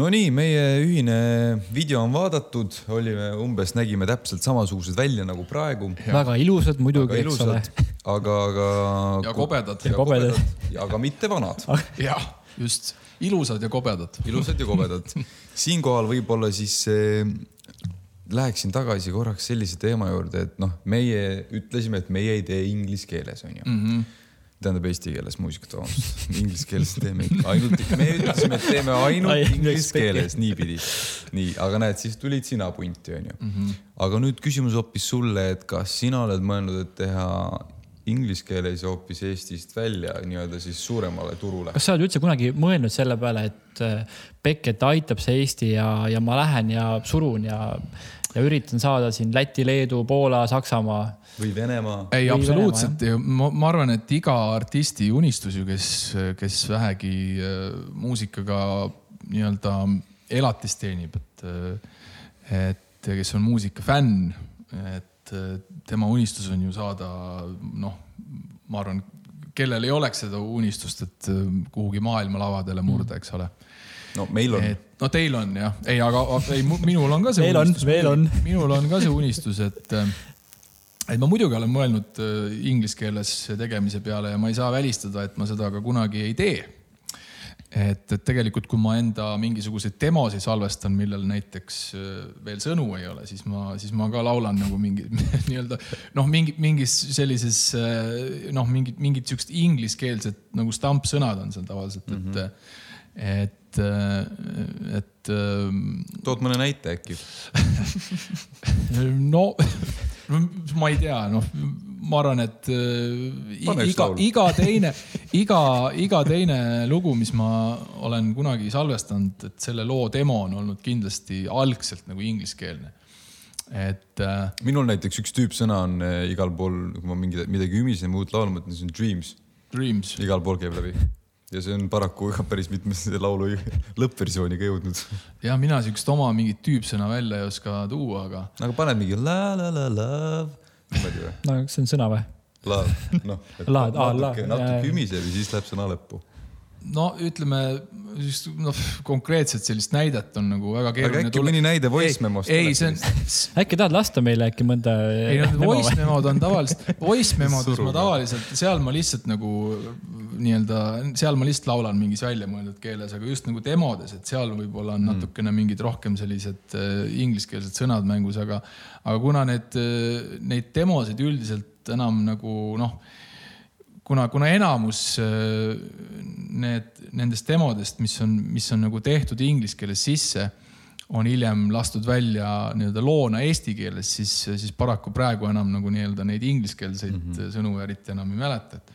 Nonii, meie ühine video on vaadatud, olime umbes, nägime täpselt samasugused välja nagu praegu. väga ilusad muidugi, eks ole. aga, aga. ja kobedad. Ja kobedad.. aga mitte vanad, jah, just, ilusad ja kobedad. ilusad ja kobedad. siinkohal võib-olla siis eh, läheksin tagasi korraks sellise teema juurde, et noh, meie ütlesime, et meie ei tee inglise keeles, onju mm. -hmm tähendab eesti keeles muusikat, vabandust, inglise keeles teeme ainult, me ütlesime, et teeme Ai, ainult inglise keeles, niipidi. nii, aga näed, siis tulid sina punti, onju. aga nüüd küsimus hoopis sulle, et kas sina oled mõelnud, et teha inglise keeles hoopis Eestist välja nii-öelda siis suuremale turule? kas sa oled üldse kunagi mõelnud selle peale, et äh, Beckett aitab see Eesti ja, ja ma lähen ja surun ja, ja üritan saada siin Läti, Leedu, Poola, Saksamaa. Või Venemaa? ei, absoluutselt ja ma, ma arvan, et iga artisti unistus ju, kes, kes vähegi äh, muusikaga nii-öelda elatist teenib, et, et kes on muusikafänn, et äh, tema unistus on ju saada noh, ma arvan, kellel ei oleks seda unistust, et äh, kuhugi maailma lavadele murda, eks ole no meil on. no teil on jah, ei, aga ei, minul on ka see on, unistus. veel on. minul on ka see unistus, et, et ma muidugi olen mõelnud äh, inglise keeles tegemise peale ja ma ei saa välistada, et ma seda ka kunagi ei tee. et, et tegelikult, kui ma enda mingisuguseid demosid salvestan, millel näiteks äh, veel sõnu ei ole, siis ma, siis ma ka laulan nagu mingi nii-öelda noh, mingi mingis sellises äh, noh, mingid mingid siuksed ingliskeelsed nagu stampsõnad on seal tavaliselt mm, -hmm. et, et, et ähm, tood mõne näite äkki? no ma ei tea, noh, ma arvan, et äh, iga iga teine, iga, iga teine lugu, mis ma olen kunagi salvestanud, et selle loo demo on olnud kindlasti algselt nagu ingliskeelne. et äh, minul näiteks üks tüüpsõna on eh, igal pool, kui ma mingi, midagi ümisen, uut laulu mõtlen, see on dreams, Dreams, igal pool käib läbi. Ja see on paraku ka päris mitmesse laulu lõppversiooni ka jõudnud. ja mina siukest oma mingit tüüpsõna välja ei oska tuua, aga aga paned mingi la la la love, niimoodi või? no see on sõna või? Love, noh. La- aa, la- natuke, natuke ümiseb ja siis läheb sõna lõppu. No ütleme, noh, konkreetselt sellist näidet on nagu väga keeruline äkki mõni näide voice memo'st? ei, see on, äkki tahad lasta meile äkki mõnda? ei need voice memod on tavaliselt, voice memod, kus ma tavaliselt, seal ma lihtsalt nagu nii-öelda, seal ma lihtsalt laulan mingis väljamõeldud keeles, aga just nagu demodes, et seal võib-olla on natukene mingid rohkem sellised äh, ingliskeelsed sõnad mängus, aga, aga kuna need, neid demosid üldiselt enam nagu noh, kuna, kuna enamus need, nendest demodest, mis on, mis on nagu tehtud inglise keeles sisse on hiljem lastud välja nii-öelda loona eesti keeles, siis, siis paraku praegu enam nagu nii-öelda neid ingliskeelseid mm -hmm. sõnu eriti enam ei mäleta, et,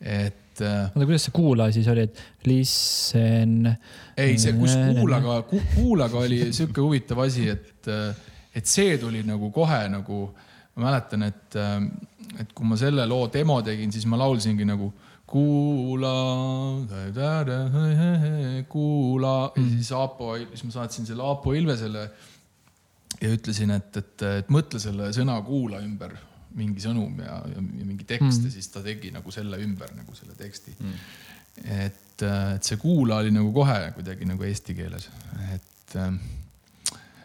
et. Äh, oota, kuidas see kuula siis oli, et listen? ei, see, kus kuulaga, kuulaga oli sihuke huvitav asi, et, et see tuli nagu kohe nagu, ma mäletan, et, et kui ma selle loo demo tegin, siis ma laulsingi nagu kuula, kuula ja mm. siis Aapo, siis ma saatsin selle Aapo Ilvesele ja ütlesin, et, et, et mõtle selle sõna kuula ümber mingi sõnum ja, ja mingi tekst mm. ja siis ta tegi nagu selle ümber nagu selle teksti mm.. et, et see kuula oli nagu kohe kuidagi nagu eesti keeles, et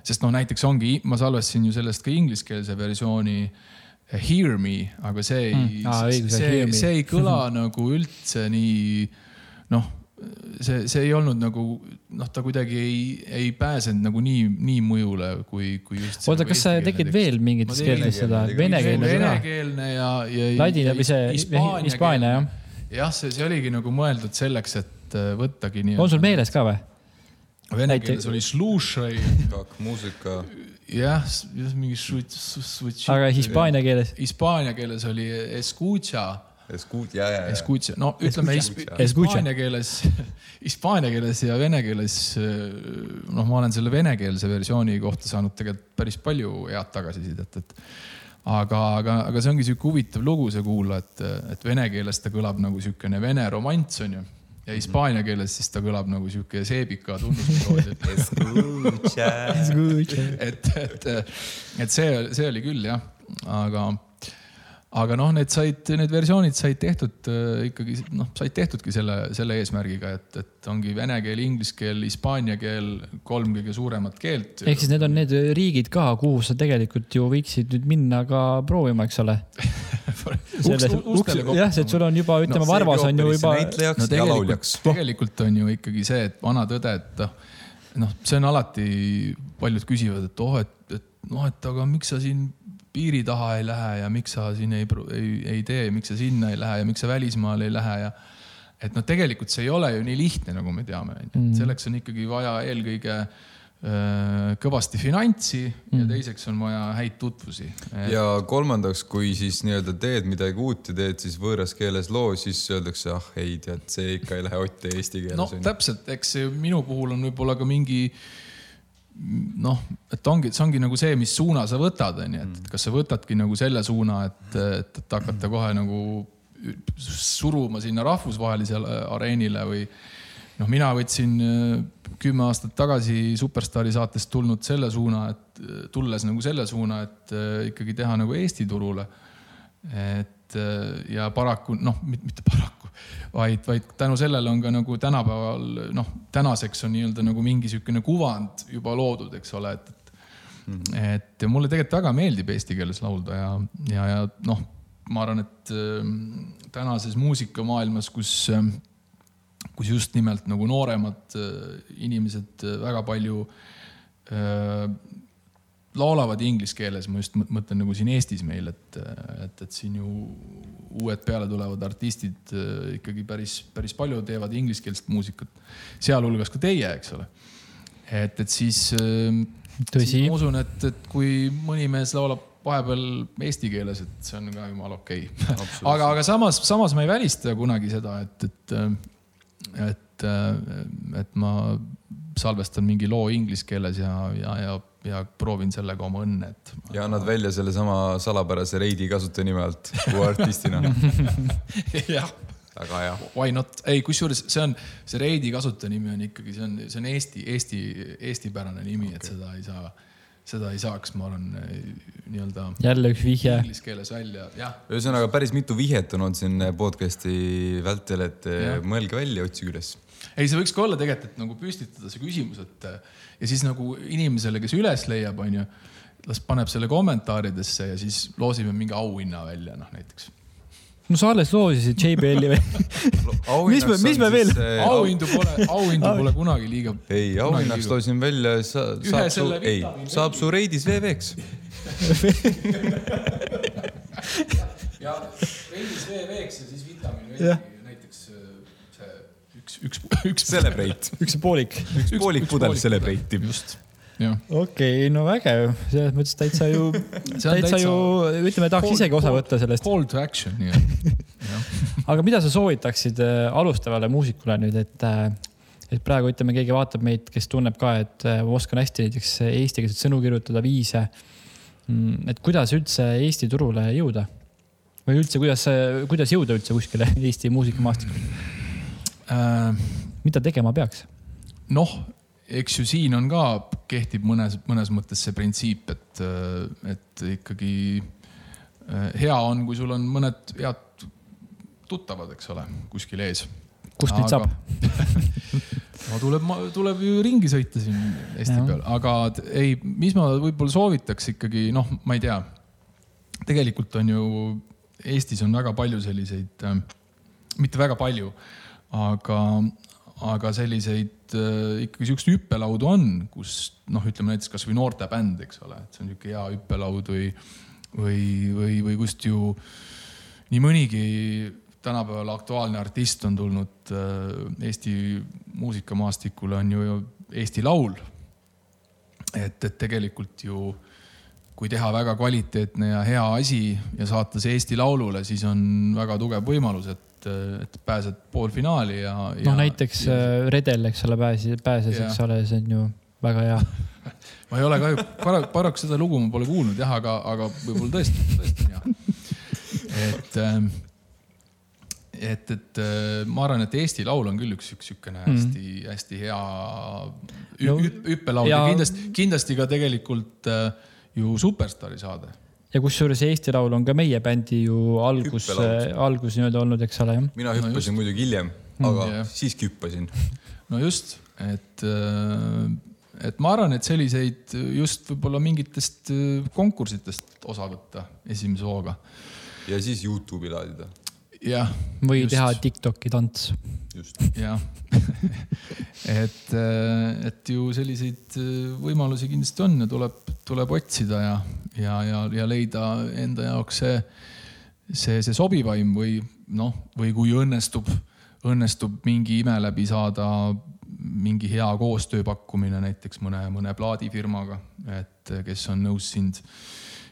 sest noh, näiteks ongi, ma salvestasin ju sellest ka ingliskeelse versiooni Hear me, aga see ei mm. ah,, see, see ei kõla nagu üldse nii noh, see, see ei olnud nagu noh, ta kuidagi ei, ei pääsenud nagu nii, nii mõjule kui, kui just. oota, kas sa tegid veel mingites keeltes seda? venekeelne ka? venekeelne ja, ja. ladina või see hispaania jah? jah, see, see oligi nagu mõeldud selleks, et äh, võttagi nii. on sul meeles ka või? Vene keeles oli slušaj. muusika jah, just mingi switch. aga hispaania keeles? Hispaania keeles oli escucha. Escucha, ja, ja, ja. Escucha, no ütleme hispaania keeles, hispaania keeles ja vene keeles. noh, ma olen selle venekeelse versiooni kohta saanud tegelikult päris palju head tagasisidet, et aga, aga, aga see ongi sihuke huvitav lugu, see kuula, et, et vene keeles ta kõlab nagu sihukene vene romanss onju ja hispaania keeles siis ta kõlab nagu sihuke seebika tunnusmeloodi et, et, et see, see oli küll jah, aga aga noh, need said, need versioonid said tehtud äh, ikkagi noh, said tehtudki selle, selle eesmärgiga, et, et ongi vene keel, inglise keel, hispaania keel, kolm kõige suuremat keelt. ehk siis need on need riigid ka, kuhu sa tegelikult ju võiksid nüüd minna ka proovima, eks ole jah, et sul on juba, ütleme no,, Varvas on ju juba. no tegelikult, tegelikult on ju ikkagi see, et vana tõde, et noh, noh, see on alati, paljud küsivad, et oh, et, et noh, et aga miks sa siin piiri taha ei lähe ja miks sa siin ei, ei, ei tee, miks sa sinna ei lähe ja miks sa välismaale ei lähe ja et noh, tegelikult see ei ole ju nii lihtne, nagu me teame, onju. Mm. selleks on ikkagi vaja eelkõige öö, kõvasti finantsi mm. ja teiseks on vaja häid tutvusi et.... ja kolmandaks, kui siis nii-öelda teed midagi uut ja teed siis võõras keeles loo, siis öeldakse, ah ei tead, see ikka ei lähe Otti eesti keeles. no täpselt, eks minu puhul on võib-olla ka mingi äh, noh, et ongi, see ongi nagu see, mis suuna sa võtad, onju, et kas sa võtadki nagu selle suuna, et, et, et hakata kohe nagu suruma sinna rahvusvahelisele areenile või noh, mina võtsin äh, kümme aastat tagasi Superstaari saatest tulnud selle suuna, et tulles nagu selle suuna, et äh, ikkagi teha nagu Eesti turule. et äh, ja paraku noh, mitte paraku, vaid, vaid tänu sellele on ka nagu tänapäeval noh, tänaseks on nii-öelda nagu mingi niisugune kuvand juba loodud, eks ole, et, et mm, -hmm. et mulle tegelikult väga meeldib eesti keeles laulda ja, ja, ja noh, ma arvan, et äh, tänases muusikamaailmas, kus äh, kus just nimelt nagu nooremad äh, inimesed äh, väga palju äh, laulavad inglise keeles, ma just mõtlen nagu siin Eestis meil, et, et, et siin ju uued peale tulevad artistid äh, ikkagi päris, päris palju teevad ingliskeelset muusikat, sealhulgas ka teie, eks ole. et, et siis, äh, siis ma usun, et, et kui mõni mees laulab vahepeal eesti keeles, et see on ka jumala okei okay. aga, aga samas, samas ma ei välista kunagi seda, et, et, äh, et, et ma salvestan mingi loo inglise keeles ja, ja, ja ja proovin sellega oma õnne, et. ja annad välja sellesama salapärase Reidi kasutajanime alt uue artistina jah. väga hea. Why not, ei, kusjuures see on, see Reidi kasutajanimi on ikkagi, see on, see on Eesti, Eesti, eestipärane nimi okay., et seda ei saa, seda ei saaks, ma arvan, nii-öelda. jälle üks vihje. Inglise keeles välja, jah. ühesõnaga päris mitu vihjet on olnud siin podcast'i vältel, et ja. mõelge välja, otsige üles ei, see võiks ka olla tegelikult, et nagu püstitada see küsimus, et ja siis nagu inimesele, kes üles leiab, onju, las paneb selle kommentaaridesse ja siis loosime mingi auhinna välja, noh näiteks. no sa alles loosisid JBL-i või? mis me, mis me veel? auhindu pole, auhindu pole kunagi liiga. ei, auhinnaks loosin välja, sa, saab su selle, ei saab su reidis VV-ks. ja veidis veeveeks ja siis vitamiin Jah. üks, üks, üks. Celebrate, üks poolik. üks poolik pudel Celebrate'i. just, okei okay,, no vägev, selles mõttes täitsa ju, täitsa täitsa- ju, ütleme, tahaks isegi osa võtta sellest. Call to action aga mida sa soovitaksid äh, alustavale muusikule nüüd, et, et praegu ütleme, keegi vaatab meid, kes tunneb ka, et äh, ma oskan hästi näiteks eestikeelseid sõnu kirjutada, viise. et kuidas üldse Eesti turule jõuda? või üldse, kuidas, kuidas jõuda üldse kuskile Eesti muusikamaastikule, mida tegema peaks? noh, eks ju siin on ka, kehtib mõnes, mõnes mõttes see printsiip, et, et ikkagi äh, hea on, kui sul on mõned head tuttavad, eks ole, kuskil ees. kust neid saab?? no tuleb, tuleb ju ringi sõita siin Eesti Jah. peal, aga ei, mis ma võib-olla soovitaks ikkagi, noh, ma ei tea. tegelikult on ju, Eestis on väga palju selliseid äh,, mitte väga palju, aga, aga selliseid äh, ikkagi siukseid hüppelaudu on, kus noh, ütleme näiteks kasvõi noortebänd, eks ole, et see on niisugune hea hüppelaud või, või, või, või kust ju nii mõnigi tänapäeval aktuaalne artist on tulnud äh, Eesti muusikamaastikule, on ju Eesti Laul. et, et tegelikult ju kui teha väga kvaliteetne ja hea asi ja saata see Eesti Laulule, siis on väga tugev võimalus, et, et pääsed poolfinaali ja, ja. noh, näiteks äh, Redel, eks ole, pääses, pääses, eks ole, see on ju väga hea. ma ei ole kahju, paraku, paraku seda lugu ma pole kuulnud jah, aga, aga võib-olla tõesti, tõesti on hea. et, et, et äh, ma arvan, et Eesti Laul on küll üks, üks niisugune hästi-hästi hea hü- No, hü- hüppelaud ja, ja- ja kindlasti, kindlasti ka tegelikult äh, ju superstaari saade. Ja kusjuures Eesti Laul on ka meie bändi ju algus, Hüppelaul. algus nii-öelda olnud, eks ole, jah. mina hüppasin no muidugi hiljem, aga jah. siiski hüppasin. no just, et, et ma arvan, et selliseid just võib-olla mingitest äh, konkursitest osa võtta esimese hooga. ja siis Youtube'i laadida, jah. või just. teha Tiktoki tants. just. jah, et, et ju selliseid äh, võimalusi kindlasti on ja tuleb, tuleb otsida ja, ja, ja, ja leida enda jaoks see, see, see sobivaim või noh, või kui õnnestub, õnnestub mingi ime läbi saada mingi hea koostööpakkumine näiteks mõne, mõne plaadifirmaga, et kes on nõus sind,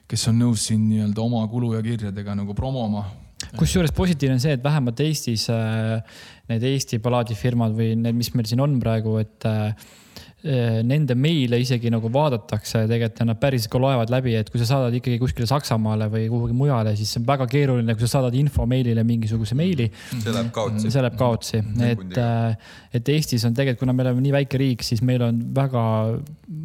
kes on nõus sind nii-öelda oma kulu ja kirjadega nagu promoma kusjuures positiivne on see, et vähemalt Eestis äh, need Eesti palaadifirmad või need, mis meil siin on praegu, et äh, nende meile isegi nagu vaadatakse tegelikult nad päriselt ka loevad läbi, et kui sa saadad ikkagi kuskile Saksamaale või kuhugi mujale, siis see on väga keeruline, kui sa saadad info meilile mingisuguse meili, see läheb kaotsi. see läheb kaotsi, et, et Eestis on tegelikult, kuna me oleme nii väike riik, siis meil on väga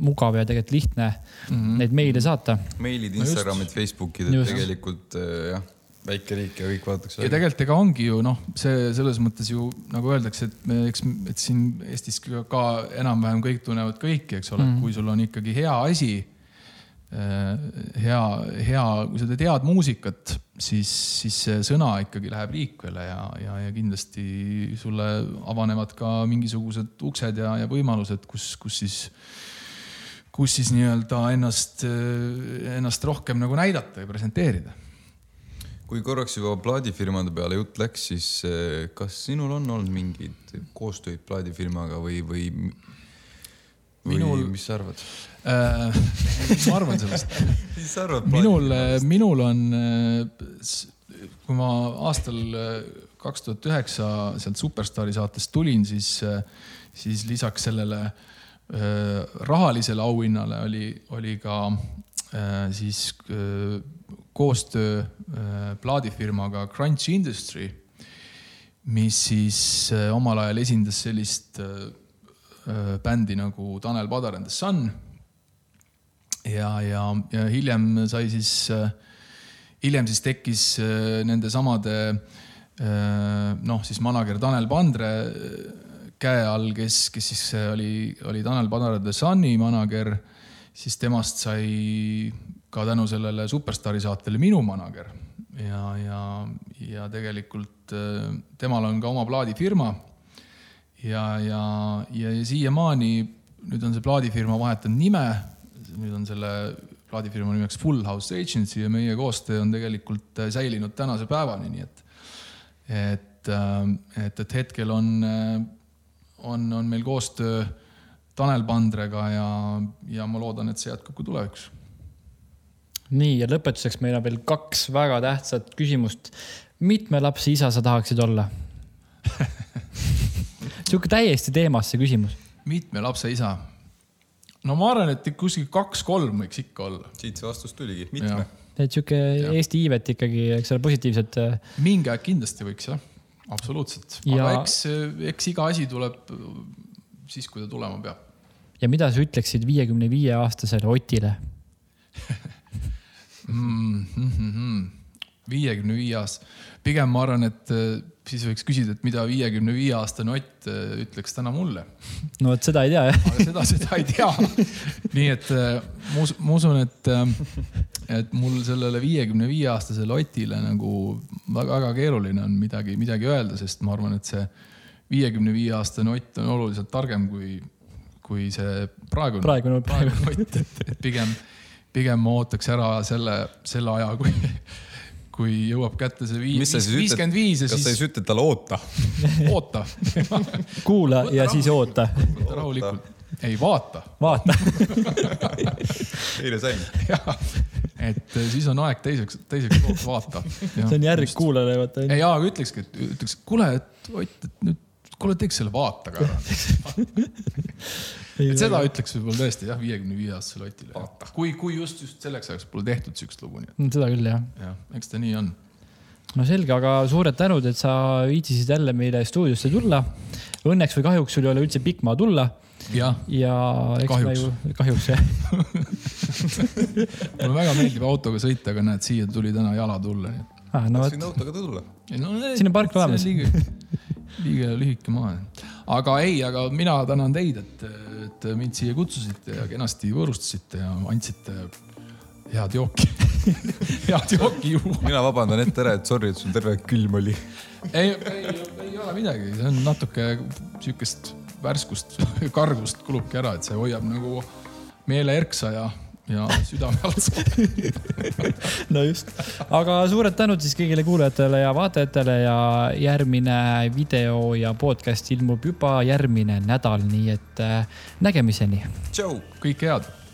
mugav ja tegelikult lihtne mm -hmm. neid meile saata. meilid. Instagramid, Facebookid, et tegelikult äh, jah, väike riik ja kõik vaadatakse ja. tegelikult ega ongi ju noh, see selles mõttes ju nagu öeldakse, et me, eks, et siin Eestis ka, ka enam-vähem kõik tunnevad kõiki, eks ole mm, -hmm. kui sul on ikkagi hea asi. hea, hea, kui sa tead muusikat, siis, siis see sõna ikkagi läheb liikvele ja, ja, ja kindlasti sulle avanevad ka mingisugused uksed ja, ja võimalused, kus, kus siis kus siis nii-öelda ennast, ennast rohkem nagu näidata ja presenteerida kui korraks juba plaadifirmade peale jutt läks, siis äh, kas sinul on olnud mingeid koostöid plaadifirmaga või, või, või Minul- mis sa arvad? Äh, mis ma arvan sellest? mis sa arvad? minul, minul on, kui ma aastal kaks tuhat üheksa sealt Superstaari saatest tulin, siis, siis lisaks sellele rahalisele auhinnale oli, oli ka siis koostöö äh, plaadifirmaga Crunch Industry, mis siis äh, omal ajal esindas sellist äh, bändi nagu Tanel Padar and the Sun. Ja, ja, ja hiljem sai siis, hiljem siis tekkis äh, nende samade noh, siis manager Tanel Pandre käe all, kes, kes siis oli, oli Tanel Padar The Sunni manager, siis temast sai ka tänu sellele Superstaari saatele minu manager. ja, ja, ja tegelikult äh, temal on ka oma plaadifirma. ja, ja, ja, siiamaani nüüd on see plaadifirma vahetanud nime, nüüd on selle plaadifirma nimeks Full House Agency ja meie koostöö on tegelikult äh, säilinud tänase päevani, nii et, et, et, et hetkel on, on, on meil koostöö Tanel Pandrega ja, ja ma loodan, et see jätkub ka tulevikus nii ja lõpetuseks meil on veel kaks väga tähtsat küsimust. mitme lapse isa sa tahaksid olla sihuke täiesti teemasse küsimus. mitme lapse isa? no ma arvan, et kuskil kaks-kolm võiks ikka olla. siit see vastus tuligi, mitme? et sihuke Eesti iivet ikkagi, eks ole, positiivset. Äh, mingi aeg kindlasti võiks jah, absoluutselt. aga ja... eks, eks iga asi tuleb siis, kui ta tulema peab. ja mida sa ütleksid viiekümne viie aastasele Otile viiekümne viie aasta, pigem ma arvan, et äh, siis võiks küsida, et mida viiekümne viie aastane Ott äh, ütleks täna mulle. no vot seda ei tea jah. seda, seda ei tea. nii et äh, ma usun, et, et mul sellele viiekümne viie aastasele Otile nagu väga-väga keeruline on midagi, midagi öelda, sest ma arvan, et see viiekümne viie aastane Ott on oluliselt targem kui, kui see praegune, praegune, praegune Ott, et pigem pigem ma ootaks ära selle, selle aja, kui, kui jõuab kätte see viis, viiskümmend viis ja siis. kas sa siis ütled talle oota oota kuula ja siis oota. rahulikult. ei, vaata. vaata eile sain. jah, et siis on aeg teiseks, teiseks poolt vaata. see on järg kuulajale, vaata. ei, aga ütlekski, et ütleks, kuule, et Ott, et nüüd, kuule, teeks selle vaata ka ära et seda ütleks võib-olla tõesti jah, viiekümne viie aastasele Otile. kui, kui just, just selleks ajaks pole tehtud siukest lugu, nii et. seda küll jah. jah, eks ta nii on. no selge, aga suured tänud, et sa viitsisid jälle meile stuudiosse tulla. Õnneks või kahjuks sul ei ole üldse pikk maa tulla. ja, ja eks kahjuks. ju, kahjuks jah mulle väga meeldib autoga sõita, aga näed, siia tuli täna jala tulla. Ah, no, võin autoga tulla. No, siin on park olemas. Liiga lühike maa. aga ei, aga mina tänan teid, et et mind siia kutsusite ja kenasti võõrustasite ja andsite head jooki head jooki juua. mina vabandan ette ära, et sorry, et sul terve külm oli. ei, ei, ei ole midagi, see on natuke sihukest värskust, kargust kulubki ära, et see hoiab nagu meele erksa ja ja südame alt no just, aga suured tänud siis kõigile kuulajatele ja vaatajatele ja järgmine video ja podcast ilmub juba järgmine nädal, nii et äh, nägemiseni. tšau. kõike head